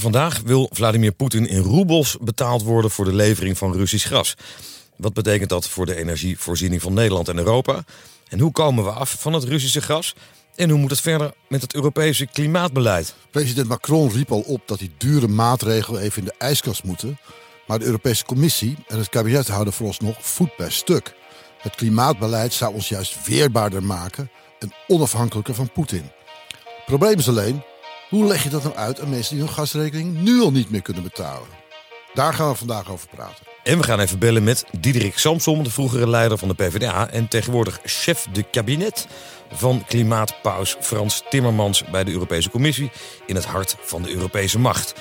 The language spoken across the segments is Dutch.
Vandaag wil Vladimir Poetin in roebels betaald worden voor de levering van Russisch gas. Wat betekent dat voor de energievoorziening van Nederland en Europa? En hoe komen we af van het Russische gas? En hoe moet het verder met het Europese klimaatbeleid? President Macron riep al op dat die dure maatregelen even in de ijskast moeten. Maar de Europese Commissie en het kabinet houden vooralsnog voet bij stuk. Het klimaatbeleid zou ons juist weerbaarder maken en onafhankelijker van Poetin. Het probleem is alleen, hoe leg je dat nou uit aan mensen die hun gasrekening nu al niet meer kunnen betalen? Daar gaan we vandaag over praten. En we gaan even bellen met Diederik Samsom, de vroegere leider van de PvdA en tegenwoordig chef de kabinet van klimaatpaus Frans Timmermans bij de Europese Commissie in het hart van de Europese macht.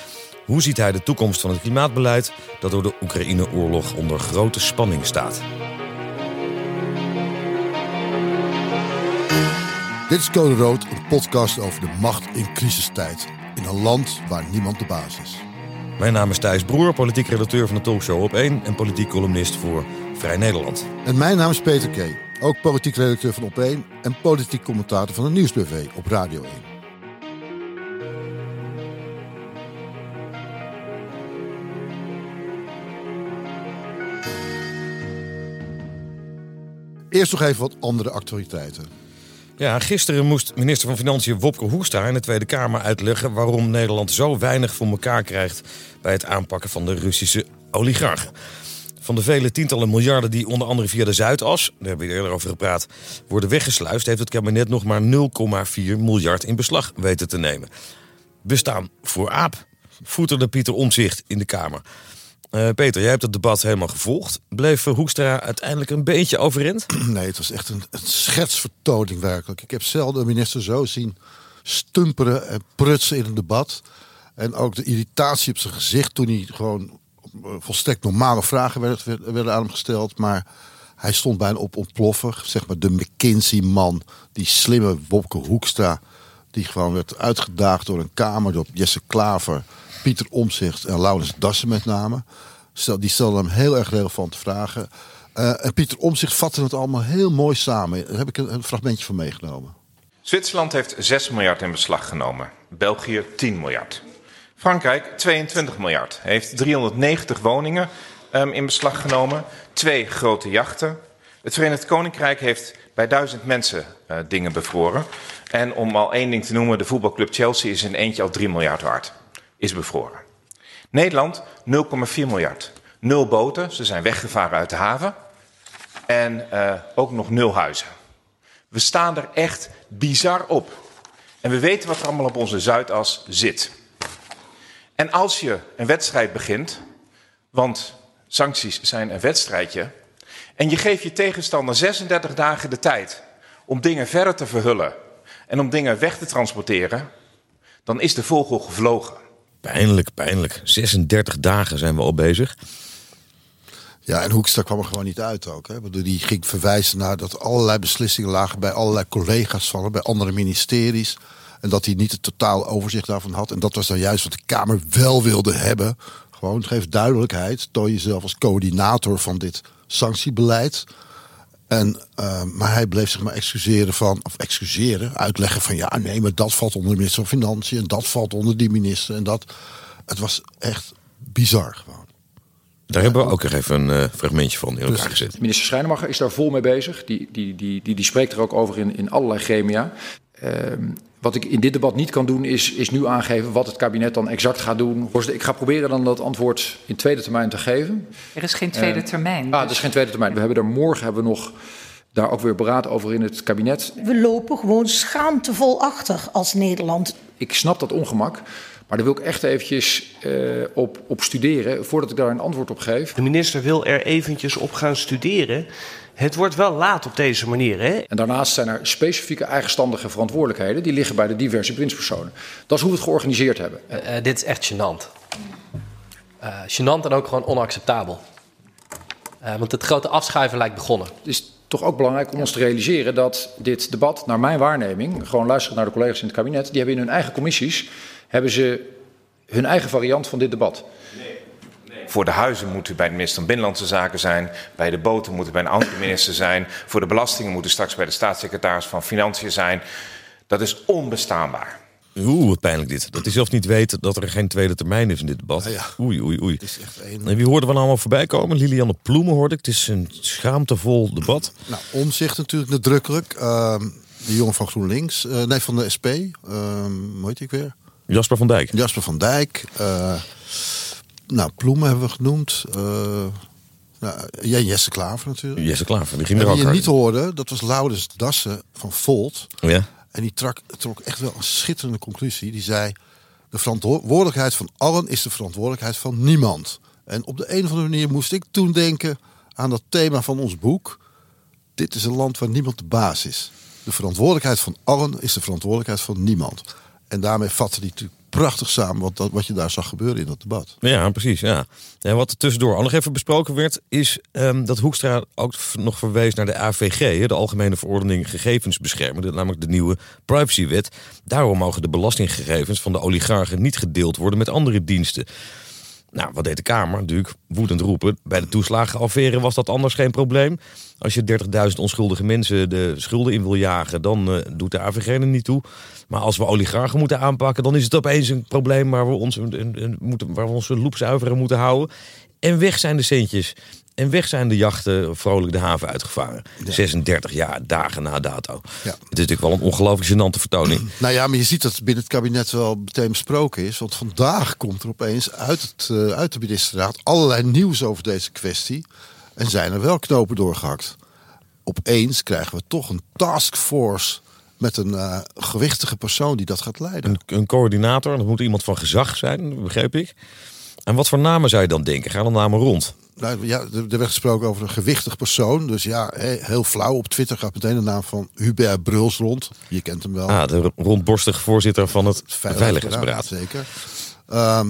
Hoe ziet hij de toekomst van het klimaatbeleid dat door de Oekraïne-oorlog onder grote spanning staat? Dit is Code Rood, een podcast over de macht in crisistijd. In een land waar niemand de baas is. Mijn naam is Thijs Broer, politiek redacteur van de talkshow Op 1 en politiek columnist voor Vrij Nederland. En mijn naam is Peter K., ook politiek redacteur van Op 1 en politiek commentator van de Nieuwsbv op Radio 1. Eerst nog even wat andere actualiteiten. Ja, gisteren moest minister van Financiën Wopke Hoekstra in de Tweede Kamer uitleggen waarom Nederland zo weinig voor elkaar krijgt bij het aanpakken van de Russische oligarchen. Van de vele tientallen miljarden die onder andere via de Zuidas, daar hebben we eerder over gepraat, worden weggesluist, heeft het kabinet nog maar 0,4 miljard in beslag weten te nemen. We staan voor aap, voeterde Pieter Omzicht in de Kamer. Uh, Peter, jij hebt het debat helemaal gevolgd. Bleef Hoekstra uiteindelijk een beetje overeind? Nee, het was echt een, een schetsvertoning werkelijk. Ik heb zelden een minister zo zien stumperen en prutsen in een debat. En ook de irritatie op zijn gezicht toen hij gewoon eh, volstrekt normale vragen werden, werden aan hem gesteld. Maar hij stond bijna op ontploffen. Zeg maar de McKinsey-man, die slimme Wopke Hoekstra. Die gewoon werd uitgedaagd door een kamer, door Jesse Klaver Pieter Omzicht en Laurens Dassen met name. Die stelden hem heel erg relevante vragen. Uh, en Pieter Omzicht vatte het allemaal heel mooi samen. Daar heb ik een, fragmentje van meegenomen. Zwitserland heeft 6 miljard in beslag genomen. België 10 miljard. Frankrijk 22 miljard. Heeft 390 woningen um, in beslag genomen. Twee grote jachten. Het Verenigd Koninkrijk heeft bij duizend mensen uh, dingen bevroren. En om al één ding te noemen, de voetbalclub Chelsea is in eentje al 3 miljard waard is bevroren. Nederland 0,4 miljard. Nul boten, ze zijn weggevaren uit de haven. En uh, ook nog nul huizen. We staan er echt bizar op. En we weten wat er allemaal op onze Zuidas zit. En als je een wedstrijd begint, want sancties zijn een wedstrijdje, en je geeft je tegenstander 36 dagen de tijd om dingen verder te verhullen en om dingen weg te transporteren, dan is de vogel gevlogen. Pijnlijk, pijnlijk. 36 dagen zijn we al bezig. Ja, en Hoekstra kwam er gewoon niet uit ook. Hè? Die ging verwijzen naar dat allerlei beslissingen lagen bij allerlei collega's van bij andere ministeries. En dat hij niet het totaal overzicht daarvan had. En dat was dan juist wat de Kamer wel wilde hebben. Gewoon geef duidelijkheid. Toon jezelf als coördinator van dit sanctiebeleid. En, uh, maar hij bleef zich maar excuseren van, of excuseren, uitleggen van ja, nee, maar dat valt onder de minister van Financiën en dat valt onder die minister en dat. Het was echt bizar gewoon. Daar hebben we ook nog even een uh, fragmentje van in elkaar gezet. Minister Schrijnemacher is daar vol mee bezig. Die, die, die, die, die spreekt er ook over in, in allerlei gremia. Uh, wat ik in dit debat niet kan doen, is, is nu aangeven wat het kabinet dan exact gaat doen. Ik ga proberen dan dat antwoord in tweede termijn te geven. Er is geen tweede uh, termijn. Dus... Ah, er is geen tweede termijn. We hebben er morgen hebben we nog daar ook weer beraad over in het kabinet. We lopen gewoon schaamtevol achter als Nederland. Ik snap dat ongemak. Maar daar wil ik echt eventjes uh, op, op studeren voordat ik daar een antwoord op geef. De minister wil er eventjes op gaan studeren. Het wordt wel laat op deze manier. Hè? En daarnaast zijn er specifieke eigenstandige verantwoordelijkheden die liggen bij de diverse bewindspersonen. Dat is hoe we het georganiseerd hebben. Uh, uh, dit is echt gênant. Uh, gênant en ook gewoon onacceptabel. want het grote afschuiven lijkt begonnen. Het is toch ook belangrijk om ons te realiseren dat dit debat, naar mijn waarneming, gewoon luisteren naar de collega's in het kabinet, die hebben in hun eigen commissies hebben ze hun eigen variant van dit debat. Nee. Voor de huizen moet u bij de minister van Binnenlandse Zaken zijn. Bij de boten moet u bij een andere minister zijn. Voor de belastingen moet u straks bij de staatssecretaris van Financiën zijn. Dat is onbestaanbaar. Oeh, wat pijnlijk dit. Dat hij zelfs niet weet dat er geen tweede termijn is in dit debat. Ja, ja. Oei, oei, oei. Het is echt een... En wie hoorden we nou allemaal voorbij komen? Lilianne Ploemen hoorde ik. Het is een schaamtevol debat. Nou, omzicht natuurlijk nadrukkelijk. Ehm de jongen van GroenLinks. eh, nee, van de SP. Ehm hoe heet ik weer? Jasper van Dijk. Jasper van Dijk. eh, nou, Ploemen hebben we genoemd. eh nou, ja, Jesse Klaver natuurlijk. Jesse Klaver, die ging En er ook je hard. niet hoorde, dat was Laurens Dassen van Volt. Ja? En die trok, trok echt wel een schitterende conclusie. Die zei: De verantwoordelijkheid van allen is de verantwoordelijkheid van niemand. En op de een of andere manier moest ik toen denken aan dat thema van ons boek. Dit is een land waar niemand de baas is. De verantwoordelijkheid van allen is de verantwoordelijkheid van niemand. En daarmee vatte hij natuurlijk prachtig samen wat, wat je daar zag gebeuren in dat debat. Ja, precies. Ja. En wat er tussendoor ook nog even besproken werd, is ehm, dat Hoekstra ook nog verwees naar de AVG, de Algemene Verordening Gegevensbescherming, namelijk de nieuwe privacywet. Daarom mogen de belastinggegevens van de oligarchen niet gedeeld worden met andere diensten. Nou, wat deed de Kamer? Natuurlijk woedend roepen. Bij de toeslagenaffaire was dat anders geen probleem. Als je 30.000 onschuldige mensen de schulden in wil jagen, dan eh, doet de AVG er niet toe. Maar als we oligarchen moeten aanpakken, dan is het opeens een probleem waar we, ons, een, een- een- waar we onze loep zuiveren moeten houden. En weg zijn de centjes. En weg zijn de jachten vrolijk de haven uitgevaren. 36 jaar, dagen na dato. Ja. Het is natuurlijk wel een ongelooflijk gênante vertoning. Nou ja, maar je ziet dat het binnen het kabinet wel meteen besproken is. Want vandaag komt er opeens uit, het, eh, uit de ministerraad allerlei nieuws over deze kwestie. En zijn er wel knopen doorgehakt. Opeens krijgen we toch een taskforce met een eh, gewichtige persoon die dat gaat leiden. Een, een coördinator, dat moet iemand van gezag zijn, begreep ik. En wat voor namen zou je dan denken? Gaan de namen rond? Nou, ja, er er werd gesproken over een gewichtig persoon. Dus ja, he- heel flauw. Op Twitter gaat meteen de naam van Hubert Bruls rond. Je kent hem wel. Ah, de rondborstige voorzitter van het Veiligheidsberaad. Zeker. Ehm,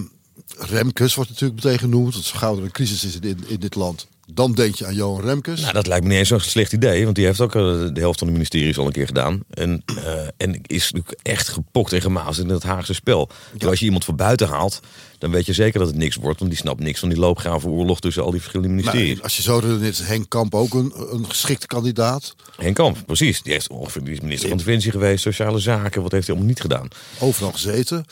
Remkes wordt natuurlijk meteen genoemd. Want zo gauw er een crisis is in, in dit land. Dan denk je aan Johan Remkes. Nou, dat lijkt me niet eens zo'n slecht idee, want die heeft ook eh, de helft van de ministeries al een keer gedaan. En, eh, en is natuurlijk echt gepokt en gemaasd in het Haagse spel. Dus als je iemand van buiten haalt, dan weet je zeker dat het niks wordt, want die snapt niks van die loopgraven oorlog tussen al die verschillende ministeries. Maar als je zo redeneert, is Henk Kamp ook een, een geschikte kandidaat. Henk Kamp, precies. Die, heeft ongeveer, die is minister van Defensie geweest, sociale zaken. Wat heeft hij allemaal niet gedaan? Overal gezeten.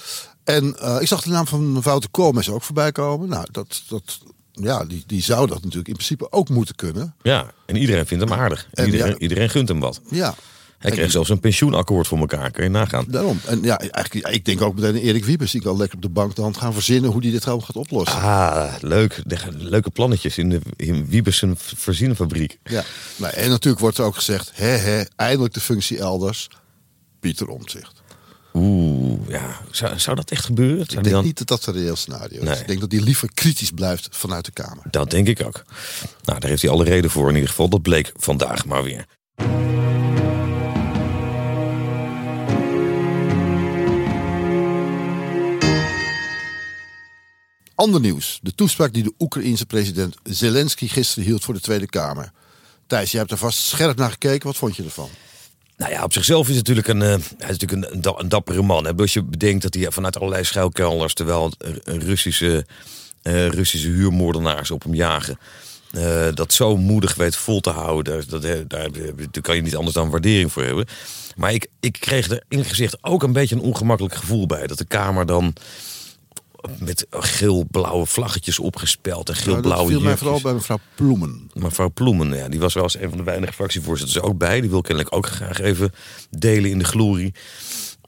En eh, ik zag de naam van Wouter Koolmees ook voorbij komen. Nou, dat, dat, ja, die, die zou dat natuurlijk in principe ook moeten kunnen. Ja, en iedereen vindt hem aardig. En En iedereen, ja. iedereen gunt hem wat. Ja, Hij kreeg zelfs een pensioenakkoord voor elkaar, kun je nagaan. daarom. En ja, eigenlijk, ik denk ook meteen Erik Wiebes. Die kan lekker op de bank de hand gaan verzinnen hoe die dit allemaal gaat oplossen. Ah, leuk. De- Leuke plannetjes in de in Wiebersen Verzienenfabriek. Ja. Nou, en natuurlijk wordt er ook gezegd, hè, hè, eindelijk de functie elders. Pieter Omtzigt. Oeh, ja. Zou, zou dat echt gebeuren? Zou Ik denk dan... niet dat dat een reëel scenario is. Nee. Ik denk dat hij liever kritisch blijft vanuit de Kamer. Dat denk ik ook. Nou, daar heeft hij alle reden voor in ieder geval. Dat bleek vandaag maar weer. Ander nieuws. De toespraak die de Oekraïense president Zelensky gisteren hield voor de Tweede Kamer. Thijs, jij hebt er vast scherp naar gekeken. Wat vond je ervan? Nou ja, op zichzelf is het natuurlijk een, eh, hij is natuurlijk een, een, da- een dappere man. Hè? Als je bedenkt dat hij vanuit allerlei schuilkelders... terwijl Russische, eh, Russische huurmoordenaars op hem jagen... eh, dat zo moedig weet vol te houden. Dat, daar, daar, daar kan je niet anders dan waardering voor hebben. Maar ik, ik kreeg er in gezicht ook een beetje een ongemakkelijk gevoel bij. Dat de Kamer dan met geel-blauwe vlaggetjes opgespeld... en Nou, dat geel-blauwe viel mij vooral bij mevrouw Ploemen. Mevrouw Ploemen, ja, die was wel eens een van de weinige fractievoorzitters ook bij. Die wil kennelijk ook graag even delen in de glorie.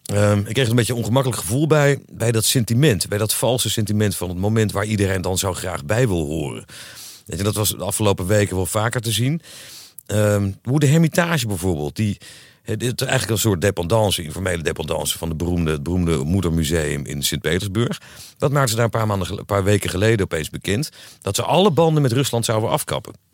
Ehm, ik kreeg een beetje een ongemakkelijk gevoel bij, bij dat sentiment. Bij dat valse sentiment van het moment waar iedereen dan zo graag bij wil horen. Je, dat was de afgelopen weken wel vaker te zien. Ehm, hoe de Hermitage bijvoorbeeld, die... Het is eigenlijk een soort dependance, informele dependance van de beroemde, het beroemde moedermuseum in Sint-Petersburg. Dat maakte ze daar een paar, maanden, een paar weken geleden opeens bekend. Dat ze alle banden met Rusland zouden afkappen.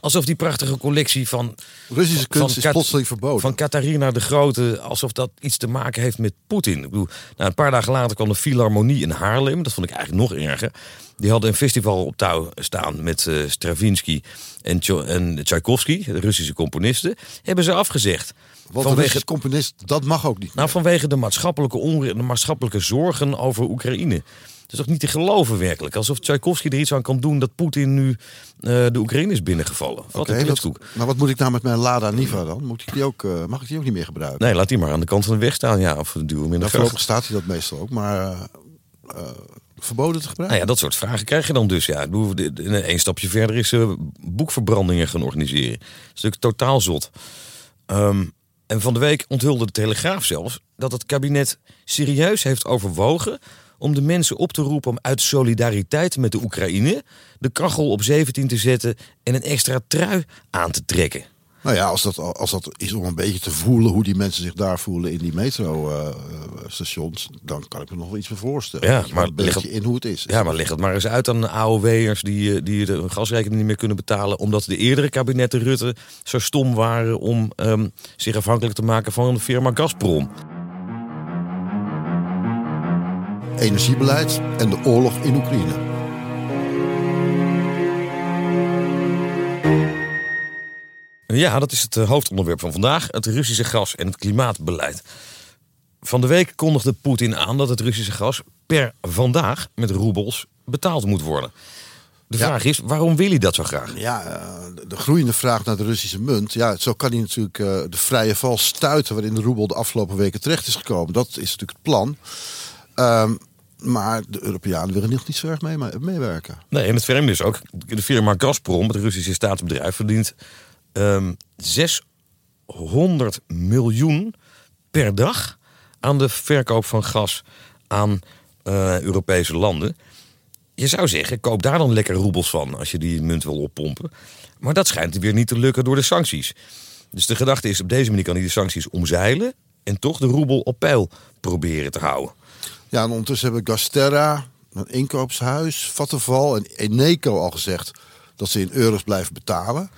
Alsof die prachtige collectie van, Russische Van kunst is plotseling verboden. van Catharina de Grote, alsof dat iets te maken heeft met Poetin. Ik bedoel, nou, een paar dagen later kwam de Philharmonie in Haarlem. Dat vond ik eigenlijk nog erger. Die hadden een festival op touw staan met eh, Stravinsky en, Tjo- en Tchaikovsky, de Russische componisten. Hebben ze afgezegd. Want een Russisch componist, dat mag ook niet. Nou, vanwege de maatschappelijke, onre- de maatschappelijke zorgen over Oekraïne. Het is toch niet te geloven werkelijk. Alsof Tchaikovsky er iets aan kan doen dat Poetin nu eh, de Oekraïne is binnengevallen. Wat wat, kletskoek. maar wat moet ik nou met mijn Lada Niva dan? Moet ik die ook, eh, mag ik die ook niet meer gebruiken? Nee, laat die maar aan de kant van de weg staan. Ja, of duw hem in de Nou, voorlopig staat hij dat meestal ook, maar eh, verboden te gebruiken? Nou ja, dat soort vragen krijg je dan dus. Ja, een stapje verder is boekverbrandingen gaan organiseren. Dat is natuurlijk totaal zot. Ehm, en van de week onthulde de Telegraaf zelfs dat het kabinet serieus heeft overwogen om de mensen op te roepen om uit solidariteit met de Oekraïne de kachel op 17 te zetten en een extra trui aan te trekken. Nou ja, als dat, als dat is om een beetje te voelen hoe die mensen zich daar voelen in die metrostations, dan kan ik me nog wel iets meer voorstellen. Ja, maar een beetje in hoe het is. Ja, maar leg het maar eens uit aan de AOW'ers die, eh, die de gasrekening niet meer kunnen betalen. Omdat de eerdere kabinetten Rutte zo stom waren om ehm, zich afhankelijk te maken van de firma Gazprom. Energiebeleid en de oorlog in Oekraïne. Ja, dat is het eh, hoofdonderwerp van vandaag. Het Russische gas en het klimaatbeleid. Van de week kondigde Poetin aan dat het Russische gas per vandaag met roebels betaald moet worden. De Ja. vraag is, waarom wil hij dat zo graag? Ja, eh, de- de groeiende vraag naar de Russische munt. Ja, zo kan hij natuurlijk eh, de vrije val stuiten waarin de roebel de afgelopen weken terecht is gekomen. Dat is natuurlijk het plan. Ehm, maar de Europeanen willen nog niet zo erg mee, meewerken. Nee, en het vreemde is ook, de firma Gazprom, het Russische staatsbedrijf, verdient ehm 600 miljoen per dag aan de verkoop van gas aan eh, Europese landen. Je zou zeggen, koop daar dan lekker roebels van als je die munt wil oppompen. Maar dat schijnt weer niet te lukken door de sancties. Dus de gedachte is, op deze manier kan hij de sancties omzeilen en toch de roebel op peil proberen te houden. Ja, en ondertussen hebben Gasterra, een inkoopshuis, Vattenval en Eneco al gezegd dat ze in euro's blijven betalen.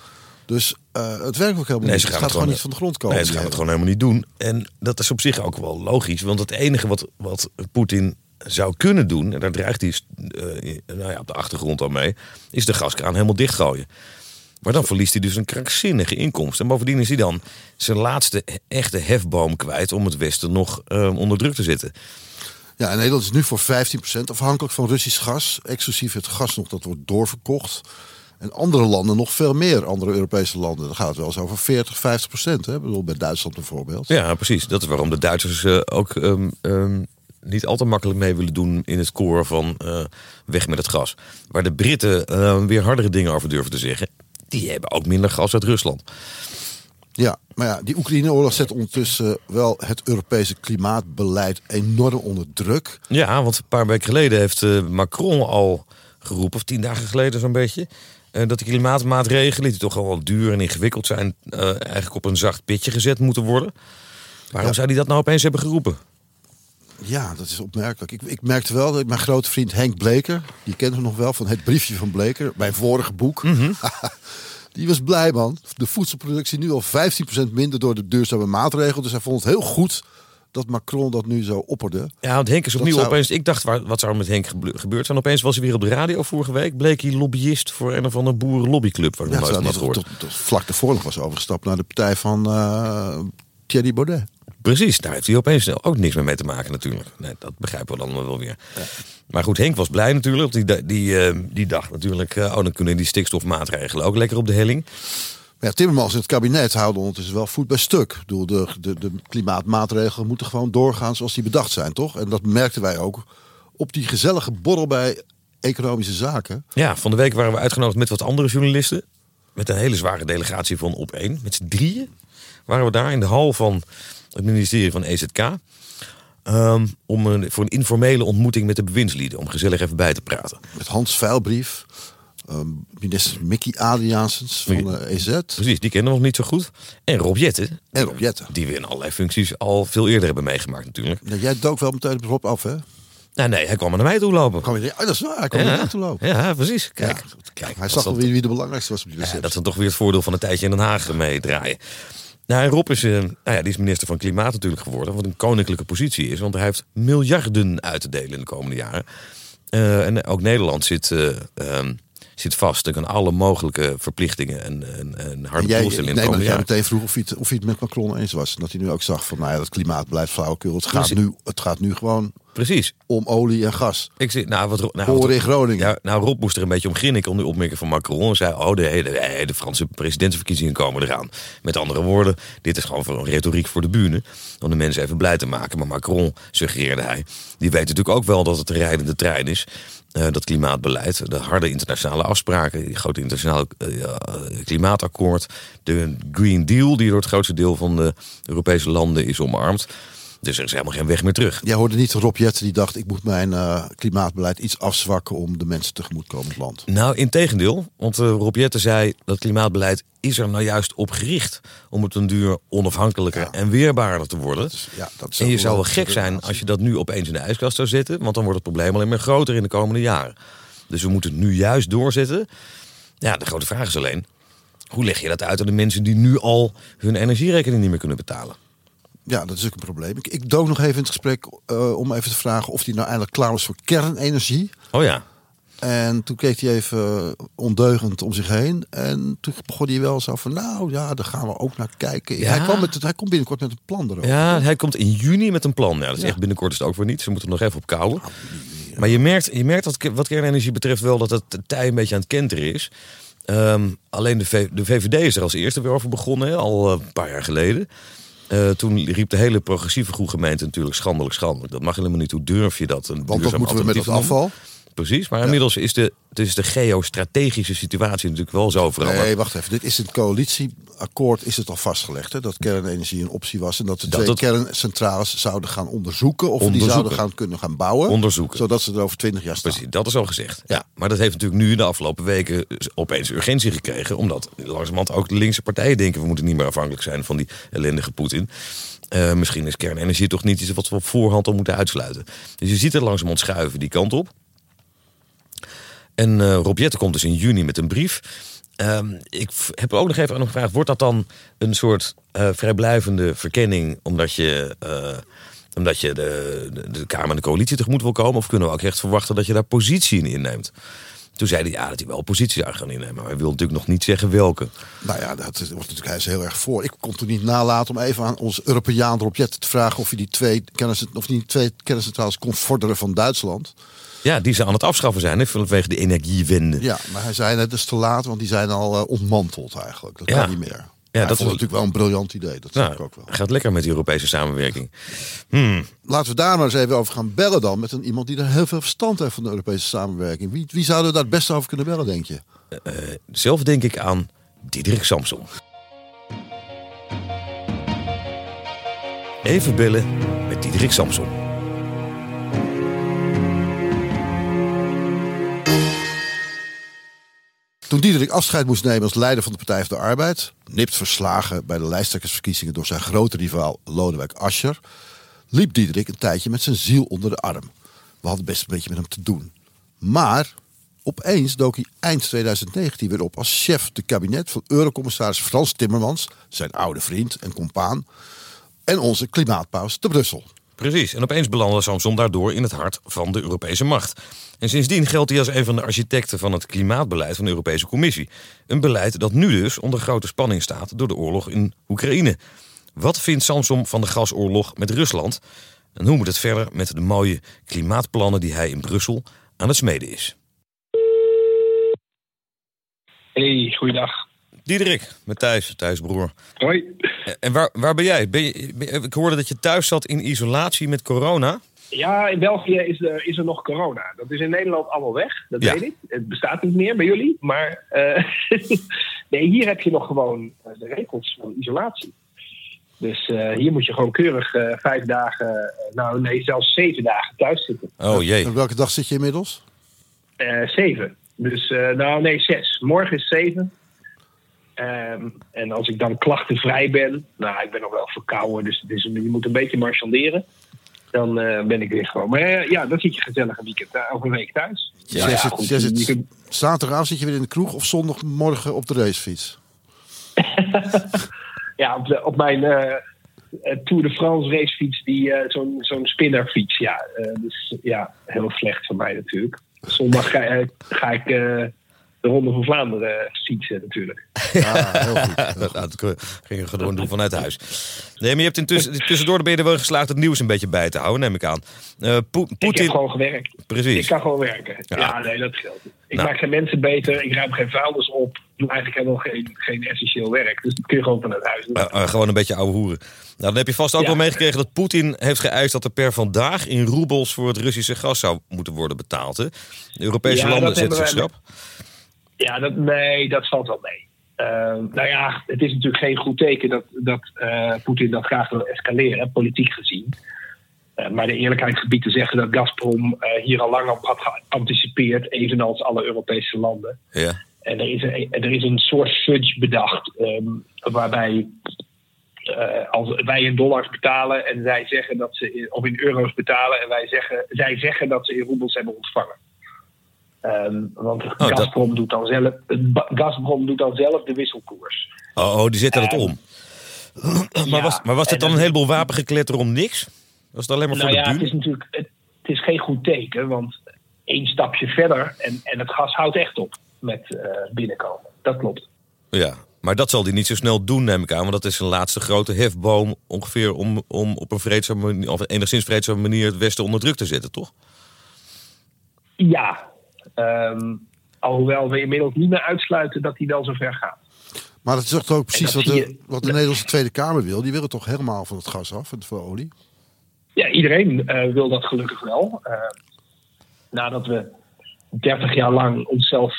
Dus eh, het werkt ook helemaal Nee, niet. ze Het gaan gaat het gewoon gewoon- niet van de grond komen. Nee, ze gaan het gewoon helemaal niet doen. En dat is op zich ook wel logisch. Want het enige wat, wat Poetin zou kunnen doen... en daar dreigt hij eh, nou ja, op de achtergrond al mee... is de gaskraan helemaal dichtgooien. Maar dan verliest hij dus een krankzinnige inkomst. En bovendien is hij dan zijn laatste echte hefboom kwijt... om het Westen nog eh, onder druk te zetten. Ja, Nederland is nu voor 15% afhankelijk van Russisch gas. Exclusief het gas nog dat wordt doorverkocht. En andere landen nog veel meer, andere Europese landen. Dan gaat het wel eens over 40, 50 procent. Ik bedoel, bij Duitsland bijvoorbeeld. Ja, precies. Dat is waarom de Duitsers eh, ook ehm, ehm, niet al te makkelijk mee willen doen in het koor van eh, weg met het gas. Waar de Britten eh, weer hardere dingen over durven te zeggen. Die hebben ook minder gas uit Rusland. Ja, maar ja, die Oekraïne-oorlog zet ondertussen wel het Europese klimaatbeleid enorm onder druk. Ja, want een paar weken geleden heeft eh, Macron al geroepen, of tien dagen geleden zo'n beetje, eh, dat de klimaatmaatregelen, die toch al wel duur en ingewikkeld zijn, eh, eigenlijk op een zacht pitje gezet moeten worden. Waarom Ja. zou hij dat nou opeens hebben geroepen? Ja, dat is opmerkelijk. Ik, ik merkte wel dat mijn grote vriend Henk Bleker, die kent hem nog wel van het briefje van Bleker, mijn vorige boek. die was blij man. De voedselproductie nu al 15% minder door de duurzame maatregelen. Dus hij vond het heel goed dat Macron dat nu zo opperde. Ja, want Henk is opnieuw zou- opeens. Ik dacht, waar- wat zou er met Henk gebe- gebeurd zijn? Opeens was hij weer op de radio vorige week. Bleek hij lobbyist voor een of andere boerenlobbyclub. Waar ik Ja, nooit van had gehoord. tot, tot vlak daarvoor nog was overgestapt naar de partij van eh, Thierry Baudet. Precies, daar heeft hij opeens ook niks meer mee te maken natuurlijk. Nee, dat begrijpen we dan wel weer. Maar goed, Henk was blij natuurlijk. Die, die, eh, die dacht natuurlijk, eh, oh dan kunnen die stikstofmaatregelen ook lekker op de helling. Ja, Timmermans en het kabinet houden ondertussen wel voet bij stuk. Bedoel, de, de, de klimaatmaatregelen moeten gewoon doorgaan zoals die bedacht zijn, toch? En dat merkten wij ook op die gezellige borrel bij economische zaken. Ja, van de week waren we uitgenodigd met wat andere journalisten. Met een hele zware delegatie van op één. Met z'n drieën waren we daar in de hal van het ministerie van EZK. Ehm, om een, voor een informele ontmoeting met de bewindslieden. Om gezellig even bij te praten. Met Hans Veilbrief, ehm, minister Mickey Adriaansens van de EZ Precies, die kennen we nog niet zo goed. En Rob Jetten. en Rob Jetten. Die we in allerlei functies al veel eerder hebben meegemaakt natuurlijk. Ja, jij dook wel meteen op Rob af, hè? Nou nee, hij kwam naar mij toe lopen. Kwam je, oh, dat is waar, hij kwam er naartoe lopen. ja, precies. Kijk, Ja, kijk hij zag wel wie, wie de belangrijkste was op die Ja, receptie. dat is dan toch weer het voordeel van een tijdje in Den Haag meedraaien. Nou, Rob is, eh, nou ja, die is minister van Klimaat natuurlijk geworden. Wat een koninklijke positie is. Want hij heeft miljarden uit te delen in de komende jaren. Eh, en ook Nederland zit eh, ehm, zit vast ook aan alle mogelijke verplichtingen en, en, en harde Jij, doelstellingen. nee, maar jij meteen vroeg of hij, het, of hij het met Macron eens was. En dat hij nu ook zag van, nou ja, dat klimaatbeleid flauwekul. Het gaat, Precies. nu, het gaat nu gewoon Precies. om olie en gas. Ik zie, nou, wat, nou, wat- in Groningen. Ja, nou, Rob moest er een beetje om grinniken om de opmerking van Macron. En zei, oh, de, de, de Franse presidentsverkiezingen komen eraan. Met andere woorden, dit is gewoon voor een retoriek voor de bühne. Om de mensen even blij te maken. Maar Macron, suggereerde hij, die weet natuurlijk ook wel dat het een rijdende trein is. Eh, dat klimaatbeleid, de harde internationale afspraken, die grote internationale eh, ja, klimaatakkoord, de Green Deal, die door het grootste deel van de Europese landen is omarmd. Dus er is helemaal geen weg meer terug. Jij hoorde niet Rob Jetten die dacht, ik moet mijn eh, klimaatbeleid iets afzwakken om de mensen tegemoet te komen in het land. Nou, in tegendeel. Want eh Rob Jetten zei dat klimaatbeleid is er nou juist op gericht om het een duur onafhankelijker Ja. en weerbaarder te worden. Dus, ja, dat is en je zou wel gek zijn als je dat nu opeens in de ijskast zou zetten, want dan wordt het probleem alleen maar groter in de komende jaren. Dus we moeten het nu juist doorzetten. Ja, de grote vraag is alleen, hoe leg je dat uit aan de mensen die nu al hun energierekening niet meer kunnen betalen? Ja, dat is ook een probleem. Ik, ik dook nog even in het gesprek eh, om even te vragen of hij nou eindelijk klaar was voor kernenergie. Oh ja, En toen keek hij even ondeugend om zich heen. En toen begon hij wel zo van, nou ja, daar gaan we ook naar kijken. Ja. Hij, kwam met het, hij komt binnenkort met een plan erover. Ja, hij komt in juni met een plan. Ja, dat is Ja. echt binnenkort is het ook weer niet. Ze moeten nog even op kouwen. Maar je merkt, je merkt dat wat kernenergie betreft wel dat het tij een beetje aan het kenteren is. Ehm, alleen de, V- de VVD is er als eerste weer over begonnen, al eh, een paar jaar geleden. Eh, toen riep de hele progressieve groep gemeente natuurlijk schandelijk, schandelijk. Dat mag helemaal niet. Hoe durf je dat? Een Want wat moeten we met noemen? afval? Precies, maar inmiddels is de, is de geostrategische situatie natuurlijk wel zo veranderd. Nee, wacht even. Dit is het coalitieakkoord is het al vastgelegd. Hè, dat kernenergie een optie was. En dat de Dat twee het- kerncentrales zouden gaan onderzoeken. Of die zouden gaan kunnen gaan bouwen. Onderzoeken. Zodat ze er over twintig jaar staan. Precies, dat is al gezegd. Ja. Maar dat heeft natuurlijk nu de afgelopen weken opeens urgentie gekregen. Omdat langzamerhand ook de linkse partijen denken... we moeten niet meer afhankelijk zijn van die ellendige Poetin. Eh, misschien is kernenergie toch niet iets wat we op voorhand al moeten uitsluiten. Dus je ziet het langzamerhand schuiven die kant op. En eh Rob komt dus in juni met een brief. Ehm, ik heb ook nog even aan hem gevraagd: wordt dat dan een soort eh, vrijblijvende verkenning omdat je, eh, omdat je de, de, Kamer en de coalitie tegemoet wil komen? Of kunnen we ook echt verwachten dat je daar positie in inneemt? Toen zei hij ja, dat hij wel positie zou gaan innemen. Maar hij wil natuurlijk nog niet zeggen welke. Nou ja, dat wordt natuurlijk, hij is heel erg voor. Ik kon toen niet nalaten om even aan ons Europeaan Rob te vragen... of hij die twee, of die twee kerncentrales kon vorderen van Duitsland. Ja, die ze aan het afschaffen zijn hè, vanwege de energiewende. Ja, maar hij zei net is te laat, want die zijn al eh, ontmanteld eigenlijk. Dat Ja. kan niet meer. Ja, dat is- het natuurlijk wel een briljant idee. Dat snap ik Nou, ook wel. gaat lekker met die Europese samenwerking. Hmm. Laten we daar maar eens even over gaan bellen dan. Met een, iemand die er heel veel verstand heeft van de Europese samenwerking. Wie, wie zouden we daar het beste over kunnen bellen, denk je? Eh, zelf denk ik aan Diederik Samson. Even bellen met Diederik Samson. Toen Diederik afscheid moest nemen als leider van de Partij van de Arbeid... nipt verslagen bij de lijsttrekkersverkiezingen door zijn grote rivaal Lodewijk Asscher... liep Diederik een tijdje met zijn ziel onder de arm. We hadden best een beetje met hem te doen. Maar opeens dook hij eind 2019 weer op als chef de kabinet van Eurocommissaris Frans Timmermans... zijn oude vriend en compaan... en onze klimaatpaus te Brussel. Precies, en opeens belandde Samson daardoor in het hart van de Europese macht. En sindsdien geldt hij als een van de architecten van het klimaatbeleid van de Europese Commissie. Een beleid dat nu dus onder grote spanning staat door de oorlog in Oekraïne. Wat vindt Samson van de gasoorlog met Rusland? En hoe moet het verder met de mooie klimaatplannen die hij in Brussel aan het smeden is? Hey, goeiedag. Diederik, met Thijs, Thijs broer. Hoi. En waar, waar ben jij? Ben je, ben Ik hoorde dat je thuis zat in isolatie met corona. Ja, in België is er, is er nog corona. Dat is in Nederland allemaal weg, dat Ja. weet ik. Het bestaat niet meer bij jullie. Maar eh, nee, hier heb je nog gewoon eh, de regels van isolatie. Dus eh, hier moet je gewoon keurig eh, vijf dagen, eh, nou nee, zelfs zeven dagen thuis zitten. Oh jee. En welke dag zit je inmiddels? Eh, zeven. Dus, eh, nou nee, zes. Morgen is zeven. Ehm, en als ik dan klachtenvrij ben, nou, ik ben nog wel verkouden, dus het is, je moet een beetje marchanderen. Dan eh, ben ik weer gewoon. Maar eh, ja, dan zit je gezellig een weekend, eh, of een week thuis. Ja, zit- goed, jij zit- je kunt- Zaterdagavond zit je weer in de kroeg of zondagmorgen op de racefiets? ja, op, de- op mijn Tour de France racefiets, die, eh, zo'n zo'n spinnerfiets. Ja, eh, dus ja, heel slecht van mij natuurlijk. Zondag ga, ga ik eh, de Ronde van Vlaanderen fietsen natuurlijk. Ja, heel goed. dat, dat ging je gewoon doen vanuit huis. Nee, maar je hebt intussen, tussendoor ben je er wel geslaagd het nieuws een beetje bij te houden, neem ik aan. Eh, Poe- Ik heb gewoon gewerkt. Precies. Ik kan gewoon werken. Ja. Ja, nee, dat geldt. Ik Nou. maak geen mensen beter, ik ruim geen vuilnis op. Ik doe eigenlijk helemaal geen, geen essentieel werk. Dus dat kun je gewoon vanuit huis doen. Eh, eh, gewoon een beetje ouwe hoeren. Nou, dan heb je vast ook Ja. wel meegekregen dat Poetin heeft geëist dat er per vandaag in roebels voor het Russische gas zou moeten worden betaald. Hè? De Europese Ja, landen zetten zich schrap. Ja, dat, nee, dat valt wel mee. Eh, nou ja, het is natuurlijk geen goed teken dat, dat eh, Poetin dat graag wil escaleren, politiek gezien. Eh, maar de eerlijkheid gebiedt te zeggen dat Gazprom eh, hier al lang op had geanticipeerd, evenals alle Europese landen. Ja. En er is een, er is een soort fudge bedacht, ehm, waarbij als wij in dollars betalen en zij zeggen dat ze in, of in euro's betalen en wij zeggen, zij zeggen dat ze in roebels hebben ontvangen. Ehm, want Oh, dat- Gazprom, doet dan zelf, Gazprom doet dan zelf de wisselkoers. Oh, oh, die zetten dat Eh, om. maar, ja, was, maar was en dan dat- een heleboel wapengekletter om niks? Was het alleen maar voor Nou ja, de het buur? is natuurlijk het, het is geen goed teken, want één stapje verder en, en het gas houdt echt op met eh, binnenkomen. Dat klopt. Ja, maar dat zal hij niet zo snel doen, neem ik aan. Want dat is een laatste grote hefboom ongeveer om, om op een vreedzame manier, of enigszins vreedzame manier het Westen onder druk te zetten, toch? Ja, ehm, alhoewel we inmiddels niet meer uitsluiten dat hij wel zo ver gaat. Maar dat is toch ook precies wat de, je- wat de Nederlandse Tweede Kamer wil. Die willen toch helemaal van het gas af en van de olie? Ja, iedereen eh, wil dat gelukkig wel. Eh, nadat we 30 jaar lang onszelf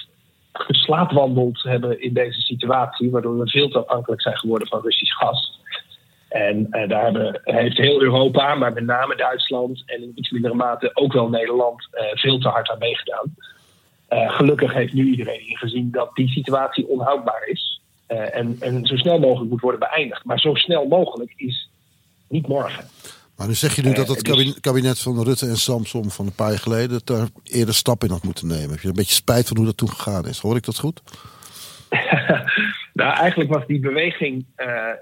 geslaapwandeld hebben in deze situatie, waardoor we veel te afhankelijk zijn geworden van Russisch gas. En eh, daar hebben, heeft heel Europa, maar met name Duitsland en in iets mindere mate ook wel Nederland, eh, veel te hard aan meegedaan. Eh, gelukkig heeft nu iedereen ingezien dat die situatie onhoudbaar is. eh, en, en zo snel mogelijk moet worden beëindigd. Maar zo snel mogelijk is niet morgen. Maar nu zeg je nu Eh, dat het dus- kabinet, kabinet van Rutte en Samsom van een paar jaar geleden daar eerder stap in had moeten nemen. Heb je een beetje spijt van hoe dat toen gegaan is? Hoor ik dat goed? nou, eigenlijk was die beweging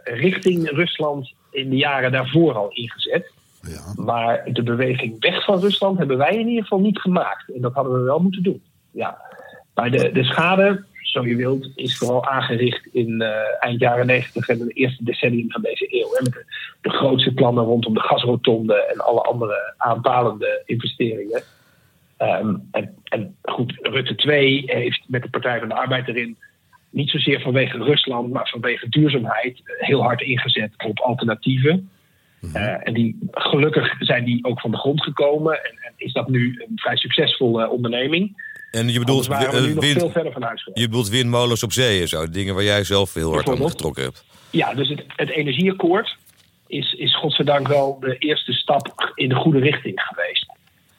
richting Rusland in de jaren daarvoor al ingezet. Ja. Maar de beweging weg van Rusland hebben wij in ieder geval niet gemaakt. En dat hadden we wel moeten doen. Ja. Maar de, de schade, zo je wilt, is vooral aangericht in eh, eind jaren 90 en het eerste decennium van deze eeuw. Hè, met de, de grootste plannen rondom de gasrotonde en alle andere aanpalende investeringen. Ehm, en, en goed, Rutte 2 heeft met de Partij van de Arbeid erin niet zozeer vanwege Rusland, maar vanwege duurzaamheid eh, heel hard ingezet op alternatieven. Eh, en die, gelukkig zijn die ook van de grond gekomen en, en is dat nu een vrij succesvolle onderneming. En je bedoelt, we nu nog wind- veel verder van huis je bedoelt windmolens op zee en zo. Dingen waar jij zelf heel hard aan getrokken hebt. Ja, dus het, het energieakkoord is, is godzijdank wel de eerste stap in de goede richting geweest.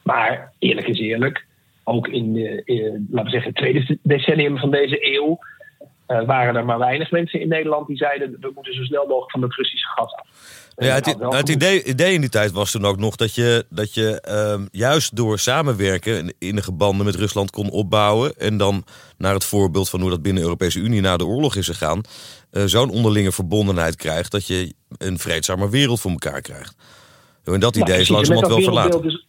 Maar eerlijk is eerlijk, ook in, de, in laten we zeggen, het tweede decennium van deze eeuw eh, waren er maar weinig mensen in Nederland die zeiden we moeten zo snel mogelijk van het Russische gas af. En Ja, het, wel het idee, idee in die tijd was toen ook nog dat je, dat je ehm, juist door samenwerken en innige banden met Rusland kon opbouwen. En dan naar het voorbeeld van hoe dat binnen de Europese Unie na de oorlog is gegaan. eh, Zo'n onderlinge verbondenheid krijgt dat je een vreedzamer wereld voor elkaar krijgt. En dat Nou, idee is langzamerhand wel verlaten.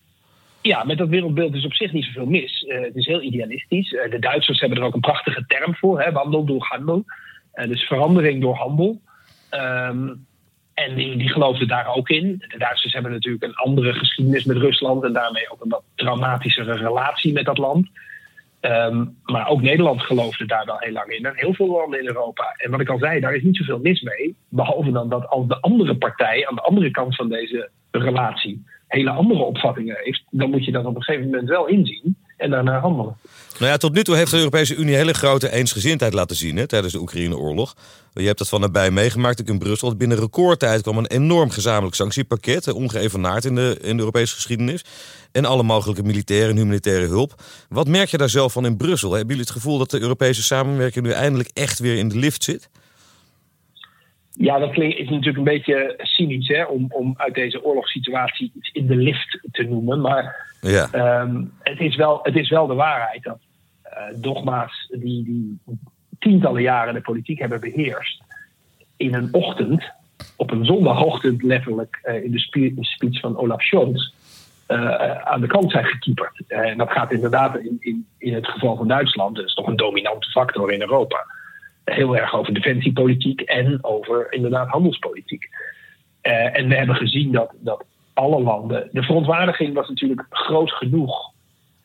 Ja, met dat wereldbeeld is op zich niet zoveel mis. Eh, het is heel idealistisch. Eh, de Duitsers hebben er ook een prachtige term voor: hè, wandel door handel. Eh, dus verandering door handel. Ehm, en die, die geloofden daar ook in. De Duitsers hebben natuurlijk een andere geschiedenis met Rusland en daarmee ook een wat traumatischere relatie met dat land. Ehm, maar ook Nederland geloofde daar wel heel lang in. En heel veel landen in Europa. En wat ik al zei, daar is niet zoveel mis mee. Behalve dan dat als de andere partij aan de andere kant van deze relatie hele andere opvattingen heeft, dan moet je dat op een gegeven moment wel inzien en daarna handelen. Nou ja, tot nu toe heeft de Europese Unie hele grote eensgezindheid laten zien hè, tijdens de Oekraïne-oorlog. Je hebt dat van nabij meegemaakt ook in Brussel. Binnen recordtijd kwam een enorm gezamenlijk sanctiepakket, ongeëvenaard in de, in de Europese geschiedenis. En alle mogelijke militaire en humanitaire hulp. Wat merk je daar zelf van in Brussel? Hebben jullie het gevoel dat de Europese samenwerking nu eindelijk echt weer in de lift zit? Ja, dat klinkt, is natuurlijk een beetje cynisch hè, om, om uit deze oorlogssituatie iets in de lift te noemen. Maar Ja. Ehm, het, is wel, het is wel de waarheid dat eh, dogma's die, die tientallen jaren de politiek hebben beheerst, in een ochtend, op een zondagochtend letterlijk, eh, in de spe- speech van Olaf Scholz, eh, aan de kant zijn gekieperd. En dat gaat inderdaad in, in, in het geval van Duitsland, dat is toch een dominante factor in Europa. Heel erg over defensiepolitiek en over inderdaad handelspolitiek. Eh, en we hebben gezien dat, dat alle landen. De verontwaardiging was natuurlijk groot genoeg